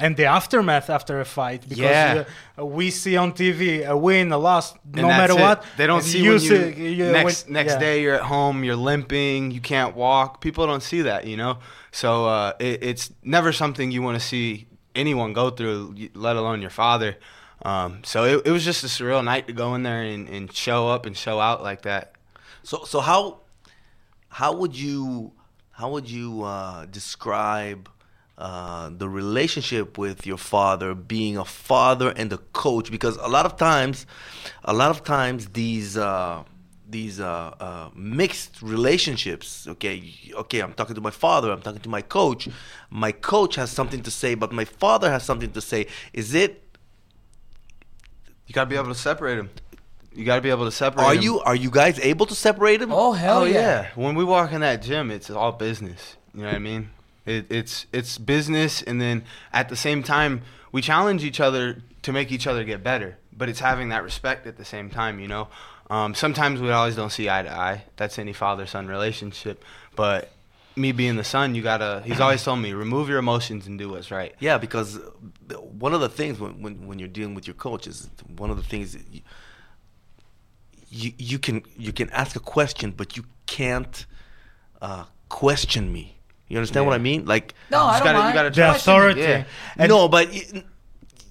and the aftermath after a fight because Yeah. uh, we see on TV a win, a loss, no And that's matter it. what. They don't And see when you, see- you- next when- next yeah. day you're at home, you're limping, you can't walk. People don't see that, you know. So uh, it, it's never something you want to see anyone go through, let alone your father. Um, so it, it was just a surreal night to go in there and, and show up and show out like that. So so how how would you how would you uh, describe uh, the relationship with your father being a father and a coach? Because a lot of times, a lot of times these. Uh, these uh, uh, mixed relationships. Okay, okay. I'm talking to my father. I'm talking to my coach. My coach has something to say, but my father has something to say. Is it? You got to be able to separate them. You got to be able to separate. Are 'em. you are you guys able to separate them? Oh hell oh yeah. yeah. When we walk in that gym, it's all business. You know what I mean? It, it's it's business, and then at the same time, we challenge each other to make each other get better. But it's having that respect at the same time. You know, um, sometimes we always don't see eye to eye. That's any father son relationship. But me being the son, you gotta. He's always told me remove your emotions and do what's right. Yeah, because one of the things when, when, when you're dealing with your coach is one of the things that you, you you can you can ask a question, but you can't uh, question me. You understand what I mean? Like No, I just don't gotta- you mind. gotta the authority. Yeah. And no, but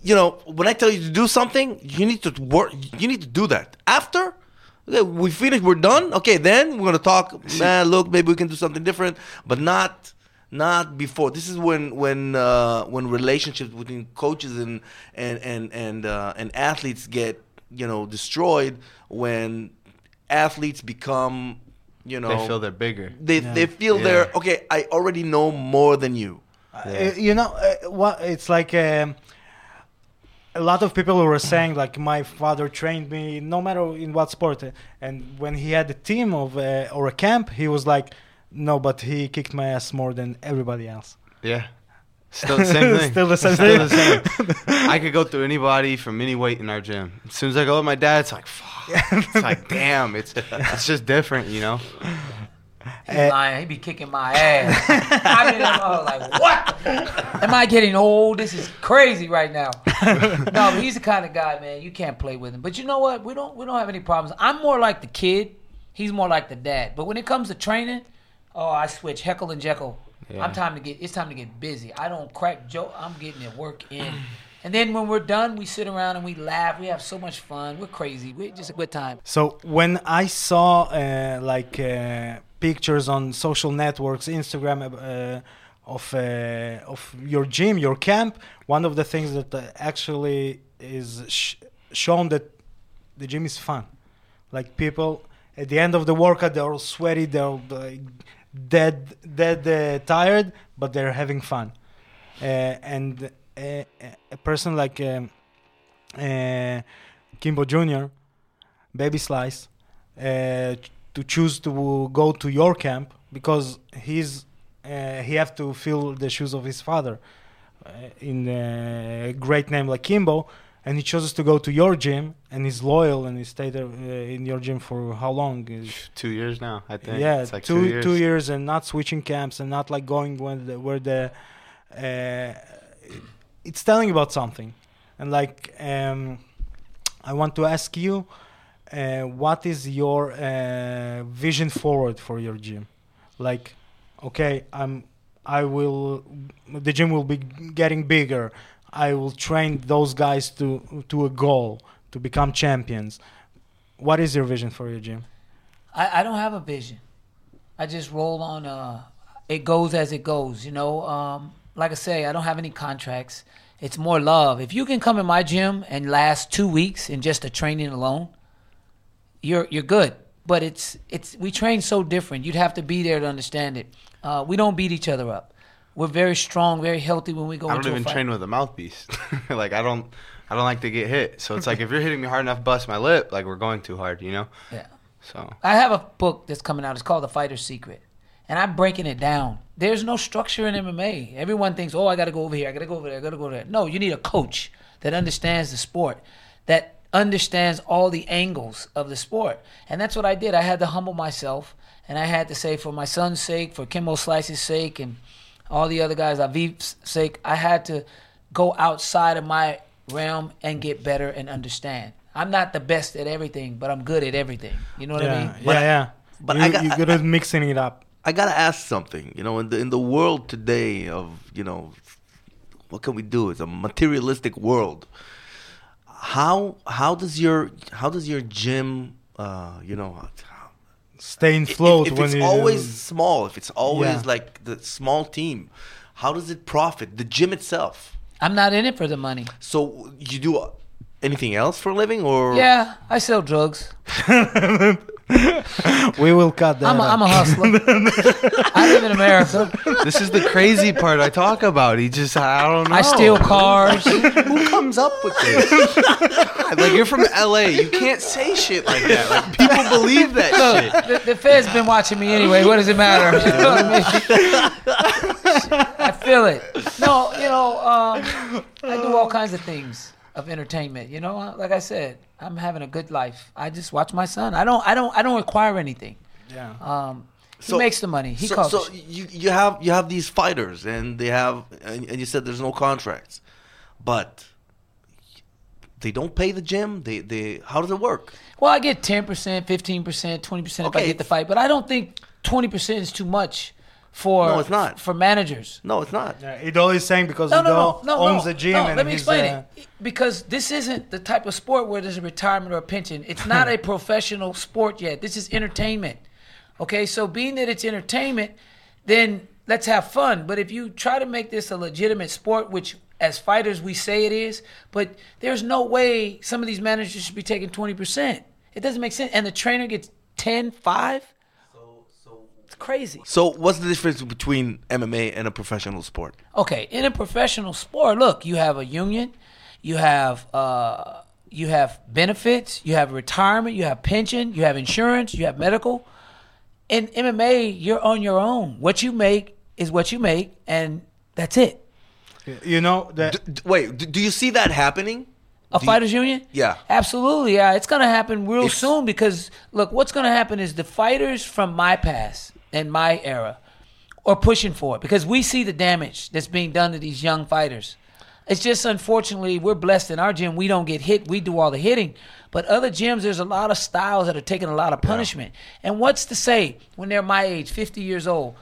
you know when I tell you to do something, you need to work. You need to do that after. Okay, we finish. We're done. Okay, then we're gonna talk. Man, look, maybe we can do something different, but not not before. This is when when uh, when relationships between coaches and and and and uh, and athletes get you know destroyed when athletes become you know They feel they're bigger. they, Yeah. they feel Yeah. they're okay. I already know more than you. Uh, you know uh, what it's like um, a lot of people were saying like my father trained me no matter in what sport uh, and when he had a team of uh, or a camp he was like no but he kicked my ass more than everybody else Yeah. Still the same thing. Still the same Still thing. the same. I could go through anybody from any weight in our gym. As soon as I go with my dad, it's like, fuck. It's like, damn. It's it's just different, you know. He's Uh, lying. He be kicking my ass. I mean, I'm like, what? Am I getting old? This is crazy right now. no, but he's the kind of guy, man. You can't play with him. But you know what? We don't. We don't have any problems. I'm more like the kid. He's more like the dad. But when it comes to training, oh, I switch Heckle and Jekyll. Yeah. I'm time to get. It's time to get busy. I don't crack joke. I'm getting it work in. And then when we're done, we sit around and we laugh. We have so much fun. We're crazy. We're just a good time. So when I saw uh, like uh, pictures on social networks, Instagram, uh, of uh, of your gym, your camp, one of the things that uh, actually is sh- shown that the gym is fun. Like people at the end of the workout, they're all sweaty, they're all, uh, dead, dead uh, tired, but they're having fun. Uh, and uh, a person like um, uh, Kimbo Jr., Baby Slice, uh, to choose to go to your camp because he's he have to fill the shoes of his father in a great name like Kimbo, and he chooses to go to your gym and he's loyal and he stayed there, uh, in your gym for how long? Two years now, I think. yeah, it's like two two, years. two years and not switching camps and not like going when the, where the uh, it's telling about something, and like um, I want to ask you, uh, what is your uh, vision forward for your gym? Like, okay, I'm I will the gym will be getting bigger. I will train those guys to to a goal to become champions. What is your vision for your gym? I, I don't have a vision. I just roll on. Uh, it goes as it goes. You know, um, like I say, I don't have any contracts. It's more love. If you can come in my gym and last two weeks in just a training alone, you're you're good. But it's it's we train so different. You'd have to be there to understand it. Uh, we don't beat each other up. We're very strong, very healthy when we go I don't even train with a mouthpiece. like I don't, I don't like to get hit. So it's like if you're hitting me hard enough, bust my lip. Like we're going too hard, you know. Yeah. So I have a book that's coming out. It's called The Fighter's Secret. And I'm breaking it down. There's no structure in MMA. Everyone thinks, oh, I got to go over here. I got to go over there. I got to go there. No, you need a coach that understands the sport, that understands all the angles of the sport. And that's what I did. I had to humble myself. And I had to say, for my son's sake, for Kimbo Slice's sake, and all the other guys, Aviv's sake, I had to go outside of my realm and get better and understand. I'm not the best at everything, but I'm good at everything. You know what I yeah, mean? yeah, yeah. but you, I got- you're good at mixing it up. I gotta ask something. You know, in the in the world today of you know, what can we do? It's a materialistic world. How how does your how does your gym uh you know Stay in if, float if when it's you always small if it's always Yeah. like the small team how does it profit the gym itself I'm not in it for the money. so you do anything else for a living or Yeah, I sell drugs. we will cut that. I'm a, out. I'm a hustler. I live in America. this is the crazy part I talk about. He just, I don't know. I steal cars. Who comes up with this? God, like you're from LA. You can't say shit like that. Like people believe that shit. The, the Fed's been watching me anyway. What does it matter? You know what I mean? I feel it. No, you know, um, I do all kinds of things of entertainment. You know, like I said, I'm having a good life. I just watch my son. I don't, I don't, I don't require anything. yeah. Um, he So- makes the money. He so, calls. so you you have you have these fighters and they have and, and you said there's no contracts but they don't pay the gym they they how does it work Well, I get ten percent, fifteen percent, twenty percent if I get the fight, but I don't think twenty percent is too much for No, it's not. for managers. no it's not Yeah, Ido is saying because No, Ido no, no, no, owns no, the gym no, and let me explain uh, it. Because this isn't the type of sport where there's a retirement or a pension. It's not a professional sport yet. This is entertainment. Okay, so being that it's entertainment, then let's have fun. But if you try to make this a legitimate sport, which as fighters we say it is, but there's no way some of these managers should be taking 20%. It doesn't make sense. And the trainer gets 10, 5? It's crazy. so what's the difference between MMA and a professional sport Okay, in a professional sport, look, you have a union, you have uh, you have benefits, you have retirement, you have pension, you have insurance, you have medical. In MMA, you're on your own. What you make is what you make, and that's it. you know that D- d- wait d- do you see that happening A Do you- fighters union? Yeah. Absolutely. Yeah, it's going to happen real It's- soon because look, what's going to happen is the fighters from my past and my era or pushing for it because we see the damage that's being done to these young fighters. It's just unfortunately we're blessed in our gym. We don't get hit. We do all the hitting. But other gyms, there's a lot of styles that are taking a lot of punishment. And what's to say when they're my age, 50 years old,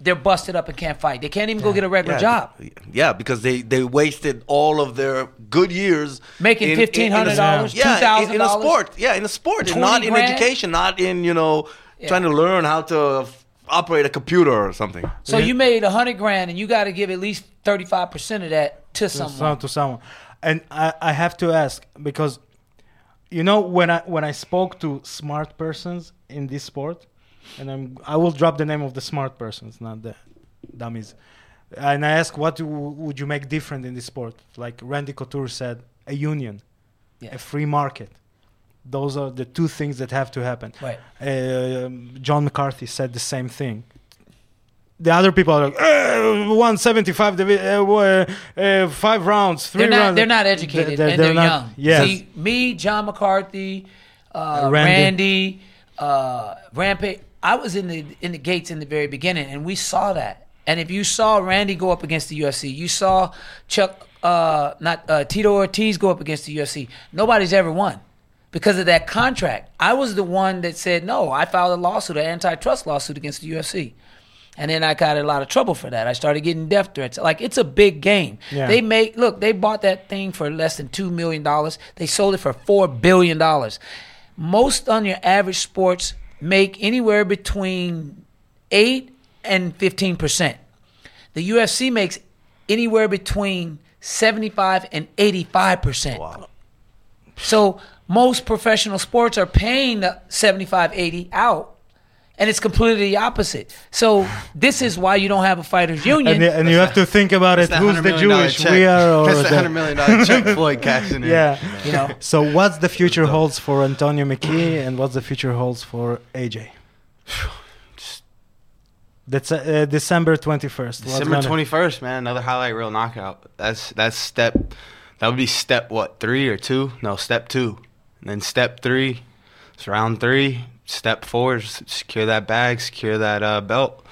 they're busted up and can't fight. They can't even go get a regular yeah, job. yeah because they they wasted all of their good years Making in- in- in a- $1,500, yeah in, in a sport yeah in a sport and 20 not in education not in you know Yeah. trying to learn how to operate a computer or something So you made a hundred grand, and you got to give at least thirty five percent of that to to someone. some- to someone. And I, I have to ask because you know when I when I spoke to smart persons in this sport, and I'm I will drop the name of the smart persons, not the dummies. And I ask, what do, would you make different in this sport? Like Randy Couture said, a union, Yeah. a free market. Those are the two things that have to happen. Right. Um John McCarthy said the same thing. The other people are like, eh, 175, uh, uh, uh, five rounds, 3 They're not. rounds. They're not educated They're- and they're, they're young. yes. See, me, John McCarthy, uh, Randy. Randy, uh, Rampage. I was in the in the gates in the very beginning, and we saw that. And if you saw Randy go up against the UFC, you saw Chuck, uh, not uh, Tito Ortiz go up against the UFC. Nobody's ever won because of that contract. I was the one that said no. I filed a lawsuit, an antitrust lawsuit against the UFC. And then I got in a lot of trouble for that. I started getting death threats. Like it's a big game. Yeah. They make look. They bought that thing for less than two million dollars. They sold it for four billion dollars. Most on your average sports make anywhere between eight and fifteen percent. The UFC makes anywhere between seventy-five and eighty-five percent. Wow. So most professional sports are paying the 75, 80 out, and it's completely the opposite. So this is why you don't have a fighters union. and, and you have to think about it. Who's the Jewish? check. We are, or That's the the- hundred million dollar check Floyd cashing in. Yeah. you know, So what's the future holds for Antonio McKee, and what's the future holds for AJ? That's uh, December twenty first. December twenty first, man. Another highlight reel knockout. That's that's step. That would be step what three or two? No, step two. And then step three, it's round three. Step four is secure that bag, secure that uh, belt.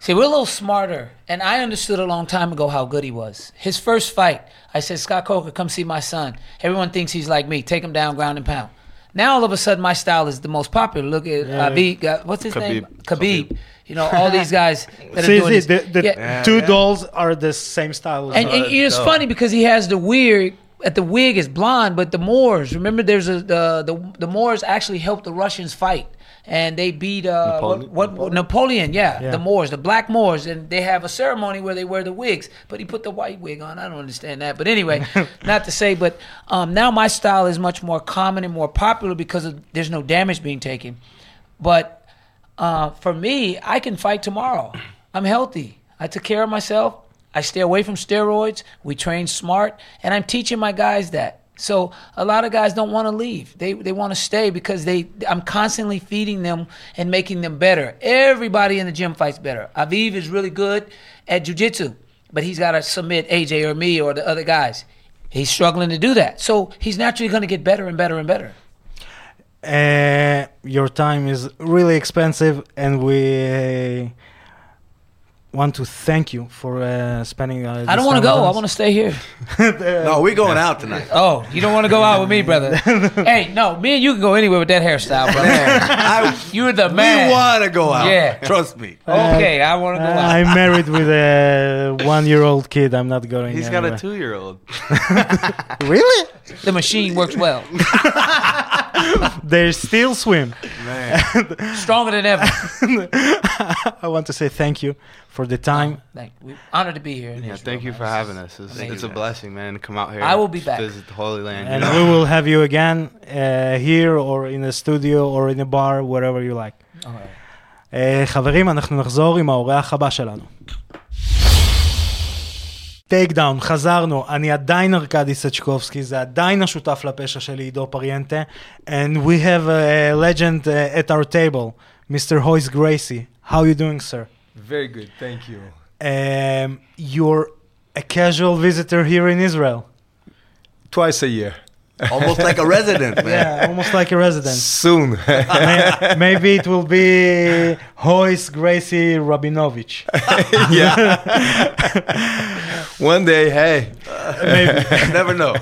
see, we're a little smarter, and I understood a long time ago how good he was. His first fight, I said, Scott Coker, come see my son. Everyone thinks he's like me. Take him down, ground and pound. Now all of a sudden, my style is the most popular. Look at Yeah. Habib. got- What's his name? Khabib. Khabib. You know, all these guys that are See, doing see, this. the, the Yeah. two yeah. dolls are the same style. As And, and it's dope. funny because he has the wig. At the wig is blonde, but the Moors. Remember, there's a the the, the Moors actually helped the Russians fight, and they beat uh, Napoleon? what, what Napoleon? yeah, Yeah. the Moors, the black Moors, and they have a ceremony where they wear the wigs. But he put the white wig on. I don't understand that. But anyway, not to say, but um, now my style is much more common and more popular because of, there's no damage being taken. But uh, for me, I can fight tomorrow. I'm healthy. I took care of myself. I stay away from steroids. We train smart, and I'm teaching my guys that. So a lot of guys don't want to leave. They they want to stay because they I'm constantly feeding them and making them better. Everybody in the gym fights better. Aviv is really good at jujitsu, but he's got to submit AJ or me or the other guys. He's struggling to do that. So he's naturally going to get better and better and better. Uh, your time is really expensive, and we want to thank you for uh, spending. Uh, I don't want to go. I want to stay here. No, we're going out tonight. Oh, you don't want to go out with me, brother? hey, no, me and you can go anywhere with that hairstyle, brother. I, You're the man. we man. want to go out. Yeah. Trust me. Okay, I want to go out. I'm married with a one-year-old kid. I'm not going. He's got a two year old. Really? The machine works well, They still swim. Man. stronger than ever. I want to say thank you for the time. Thank, we honored to be here. in Yeah, Israel, thank you man. for having us. It's, Thank it's you, a man. blessing, man, to come out here. I will be back. Visit the Holy Land. And you know? we will have you again uh, here or in a studio or in a bar, wherever you like. All right. Uh, חברים, אנחנו נחזור עם האורח הבא שלנו. טייק דאון, חזרנו, אני עדיין ארקדי סצ'קובסקי, זה עדיין השותף לפשע שלי, עידו פריינטה, and we have a legend uh, at our table, Mr. Royce Gracie. How you doing, sir? Very good, thank you. Um, you're a casual visitor here in Israel? Twice a year. Almost like a resident, man. Yeah, almost like a resident. Soon. May- Maybe it will be Royce Gracie Rabinovich. yeah. One day, hey. Maybe. Never know.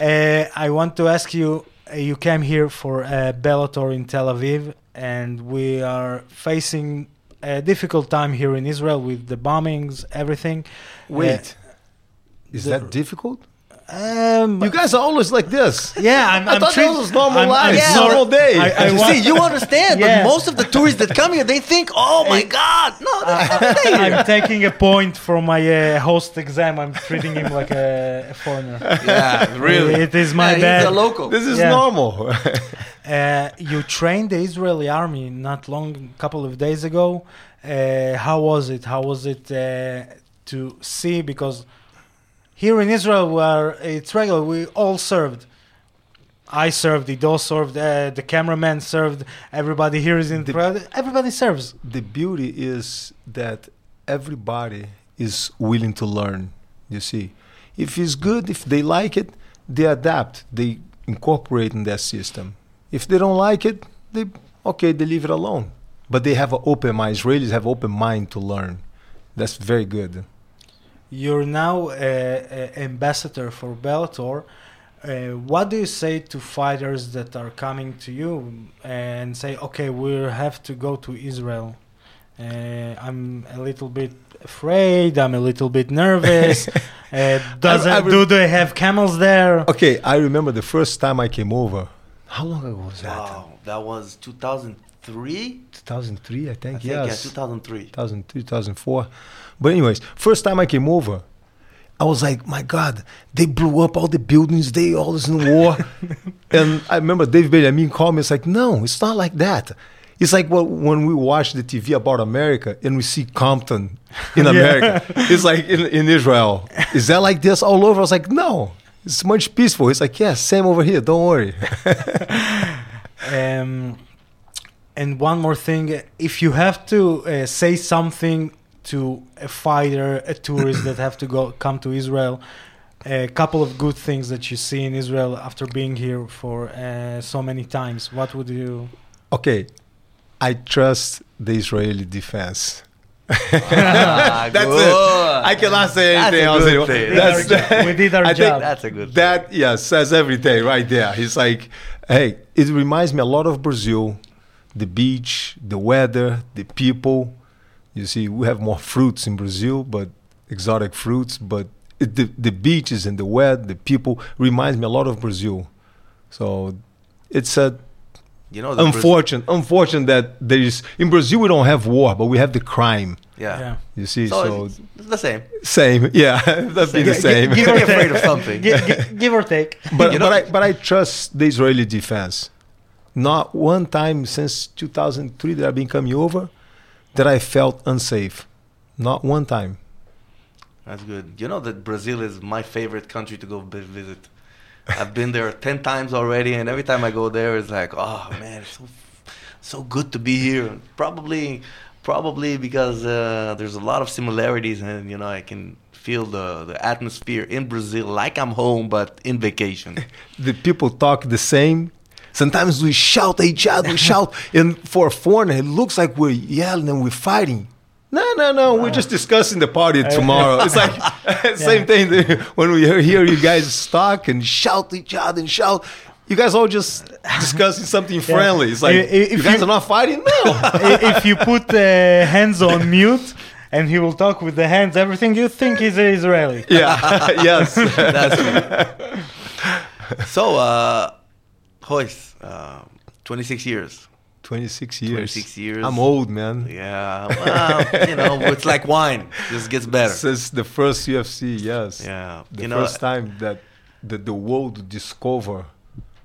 Uh, I want to ask you. uh, You came here for uh, Bellator in Tel Aviv, and we are facing a difficult time here in Israel with the bombings, everything. Wait. Is the- that difficult? Um, You guys are always like this. yeah, I'm, I I'm thought treat- that was normal I'm- life, I'm Yeah. normal day. I, I You want- see, you understand, Yeah. but most of the tourists that come here, they think, "Oh my God, no!" I'm taking a point from my uh, host exam. I'm treating him like a, a foreigner. yeah, really. It is my Yeah, bad. He's a local. This is Yeah. normal. Uh, you trained the Israeli army not long, a couple of days ago. Uh, how was it? How was it uh, to see? Because here in Israel, where it's regular, we all served. I served. Ido served. Uh, the cameraman served. Everybody here is in the crowd. Everybody serves. the beauty is that everybody is willing to learn. You see, if it's good, if they like it, they adapt. They incorporate in their system. If they don't like it, they okay, they leave it alone. But they have an open mind. Israelis have open mind to learn. That's very good. You're now uh, uh, ambassador for Bellator. Uh, what do you say to fighters that are coming to you and say, "Okay, we have to go to Israel"? Uh, I'm a little bit afraid. I'm a little bit nervous. uh, does I it, do they have camels there? Okay, I remember the first time I came over. How long ago was that? Wow, that was 2003. 2003, I think. I think yes. yeah, 2003. 2003, 2004. But anyways, first time I came over, I was like, my God, they blew up all the buildings. They all is in war. and I remember Dave Benjamin called me. It's like, no, it's not like that. It's like well, when we watch the TV about America and we see Compton in Yeah. America. It's like in, in Israel. Is that like this all over? I was like, no, it's much peaceful. It's like, yeah, same over here. Don't worry. Um, and one more thing, if you have to uh, say something to a fighter, a tourist that have to go come to Israel, a couple of good things that you see in Israel after being here for uh, so many times, what would you? okay, I trust the Israeli defense. Ah, That's good. it. I cannot say anything a else good anymore. We did our That's- job. We did our I job. That's a good. thing. That yeah says everything right there. He's like, hey, it reminds me a lot of Brazil, the beach, the weather, the people. You see, we have more fruits in Brazil, but exotic fruits. But it, the the beaches and the weather, the people reminds me a lot of Brazil. So it's a You know, the Braz- unfortunate, unfortunate that there is in Brazil we don't have war, but we have the crime. yeah. Yeah. You see, So, so, it's, it's the same. same, yeah, that's be the Gi- same. gi- give Be or afraid take. of something. Gi- gi- give or take. but You know- but I but I trust the Israeli defense. Not one time since 2003 that I've been coming over that I felt unsafe. Not one time. That's good. You know that Brazil is my favorite country to go visit. I've been there ten times already, and every time I go there, it's like, oh man, it's so so good to be here. Probably, probably because uh, there's a lot of similarities, and you know I can feel the the atmosphere in Brazil like I'm home, but in vacation. The people talk the same. Sometimes we shout at each other, we shout, and for a foreigner, it looks like we're yelling and we're fighting. No, no, no. We're just discussing the party tomorrow. It's like same thing when we hear, hear you guys talk and shout at each other and shout. You guys all just discussing something friendly. It's like I- i- if you guys you- are not fighting. No. If you put uh, hands on mute and he will talk with the hands, everything you think he's Israeli. yeah. yes. That's right. so. Uh, Royce, uh, 26 years. 26 years. 26 years. I'm old, man. Yeah, well, you know, it's like wine. Just gets better. Since the first UFC, yes. Yeah, The you know, first time that the, the world discover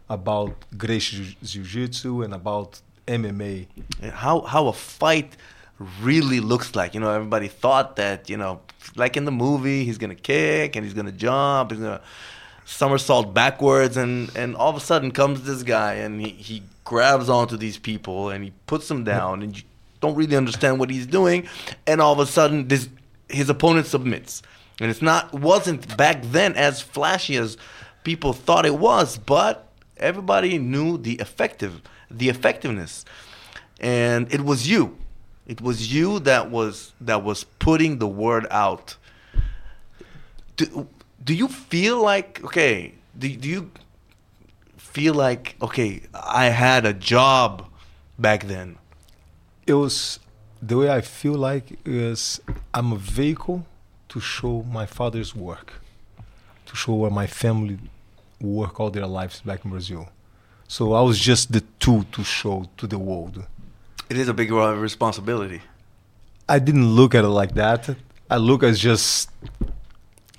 about Gracie Jiu- Jiu-Jitsu and about MMA. how how a fight really looks like. You know, everybody thought that you know, like in the movie, he's gonna kick and he's gonna jump, he's gonna somersault backwards, and and all of a sudden comes this guy and he he grabs onto these people and he puts them down, and you don't really understand what he's doing, and all of a sudden this his opponent submits, and it's not wasn't back then as flashy as people thought it was, but everybody knew the effective the effectiveness. And it was you. It was you that was that was putting the word out do you feel like okay do, do you feel like okay i had a job back then It was the way I feel like is I'm a vehicle to show my father's work. to show where my family work all their lives back in Brazil. So I was just the tool to show to the world. It is a big responsibility. I didn't look at it like that. I look as just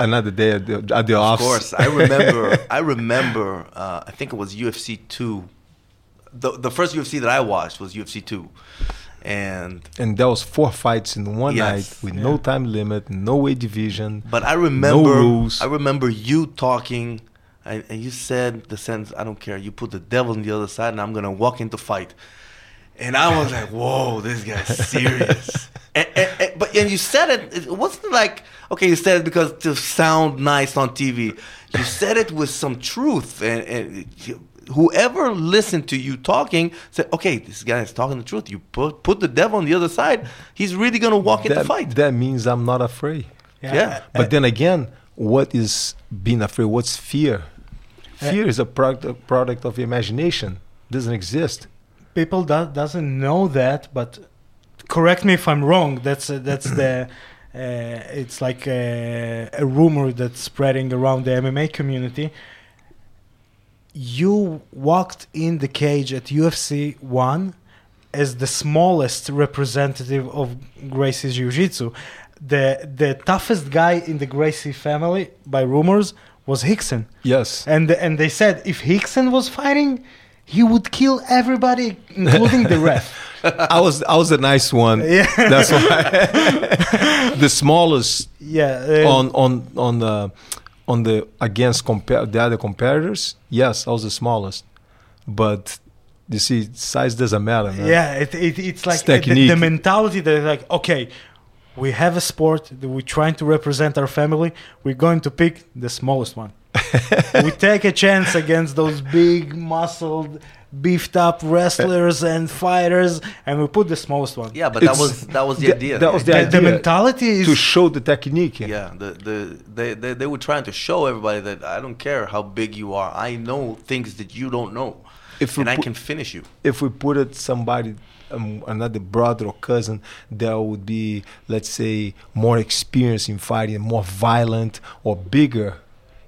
another day at the, at the Of office. course, I remember. I remember. Uh, I think it was UFC two. The the first UFC that I watched was UFC two, and and there was four fights in one Yes. night with no time limit, no weight division. but I remember. No rules. I remember you talking, and, and you said the sentence, "I don't care. You put the devil on the other side, and I'm gonna walk into fight." And I was like, "Whoa, this guy's serious." and, and, and- but and you said it. It wasn't like okay, you said it because to sound nice on TV. You said it with some truth, and, and you- whoever listened to you talking said, "Okay, this guy is talking the truth. You put put the devil on the other side. He's really gonna walk in the fight." that means I'm not afraid. Yeah. But then again, what is being afraid? What's fear? Fear is a product, a product of imagination. Doesn't exist. People do, doesn't know that but correct me if i'm wrong that's uh, that's the uh, it's like a, a rumor that's spreading around the mma community you walked in the cage at ufc 1 as the smallest representative of Gracie Jiu-Jitsu. The the toughest guy in the Gracie family, by rumors, was Rickson. Yes. And and they said if Rickson was fighting, he would kill everybody, including the ref. I was I was a nice one. Yeah. That's why the smallest Yeah. uh, on on on the on the against compare the other competitors. Yes, I was the smallest, but you see, size doesn't matter, man. yeah, it, it, it's like It's the, the mentality that like okay, we have a sport that we're trying to represent our family. We're going to pick the smallest one. we take a chance against those big, muscled, beefed up wrestlers and fighters, and we put the smallest one. Yeah, but that was that was the that- idea. that was the The, the mentality is to show the technique. Yeah, the, the they, they they were trying to show everybody that I don't care how big you are. I know things that you don't know, If we and I put- can finish you. if we put it somebody um, another brother or cousin that would be let's say more experienced in fighting more violent or bigger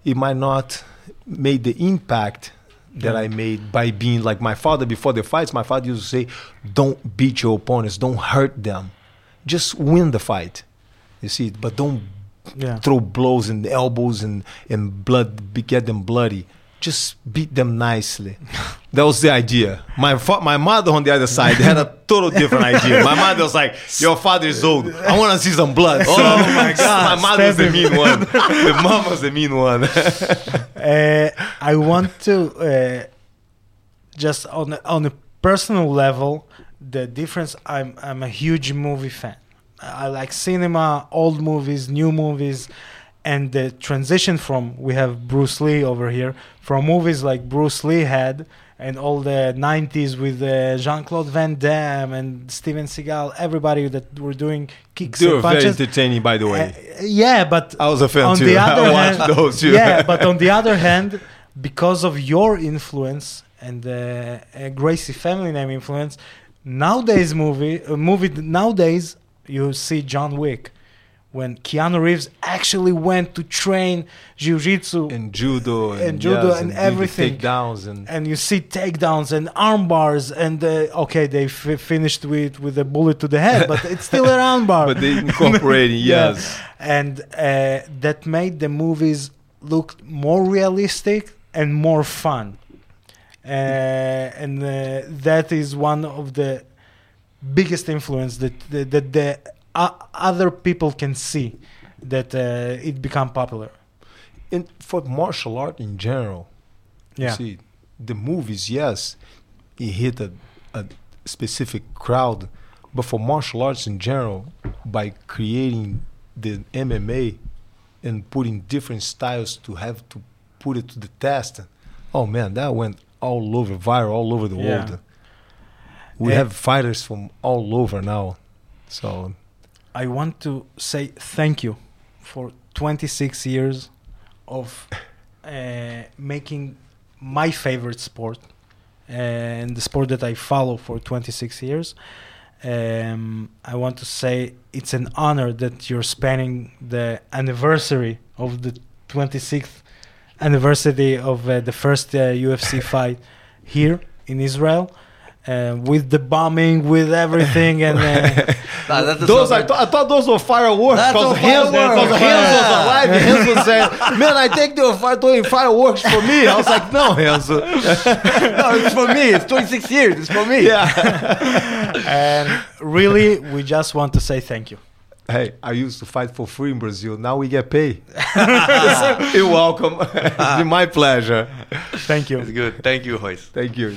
it might not made the impact that i made by being like my father before the fights. My father used to say don't beat your opponents. Don't hurt them. Just win the fight. You see but don't yeah. throw blows and elbows and, and blood get them bloody just beat them nicely. That was the idea. My fa- my mother on the other side had a total different idea. My mother was like your father is old. I want to see some blood. Oh my god. my mother was the mean one. The mom was the mean one. Uh, I want to uh, just on a, on a personal level, the difference. I'm I'm a huge movie fan. I like cinema, old movies, new movies, and the transition from we have Bruce Lee over here from movies like Bruce Lee had and all the 90s with uh, Jean-Claude Van Damme and Steven Seagal, everybody that were doing kicks they were and very entertaining by the way. Uh, yeah, but i was a fan on too. The other i watched hand, those too. yeah, but on the other hand, because of your influence and the uh, Gracie family name influence, nowadays movie uh, movie nowadays you see John Wick when Keanu Reeves actually went to train jiu-jitsu and judo and, And judo yes, and the everything. takedowns and and you see takedowns and arm bars and uh, okay they f- finished with with a bullet to the head but it's still an arm bar but they incorporating Yeah. yes and uh, that made the movies look more realistic and more fun. Uh, and uh, that is one of the biggest influence that that, that the uh, other people can see that uh, it become popular. in for martial art in general Yeah, You see, the movies, yes, it hit a, a specific crowd, but for martial arts in general, by creating the MMA and putting different styles to have to put it to the test, oh man, that went all over, viral all over the Yeah. world. We Eh. have fighters from all over now, so I want to say thank you for 26 years of uh, making my favorite sport uh, and the sport that I follow for 26 years. Um, I want to say it's an honor that you're spanning the anniversary of the 26th anniversary of uh, the first uh, UFC fight here in Israel. Uh, with the bombing, with everything, and uh, Nah, Those I, th- I thought those were fireworks. That's Because a Hans, firework. because Hans was alive. and Hans was saying, "Man, I think they were fire- doing fireworks for me." I was like, "No, Hans." no, it's for me. It's 26 years. It's for me. yeah. and really, we just want to say thank you. Hey, I used to fight for free in Brazil. Now we get paid. You're welcome. it's been my pleasure. Thank you. It's good. Thank you, Royce. Thank you.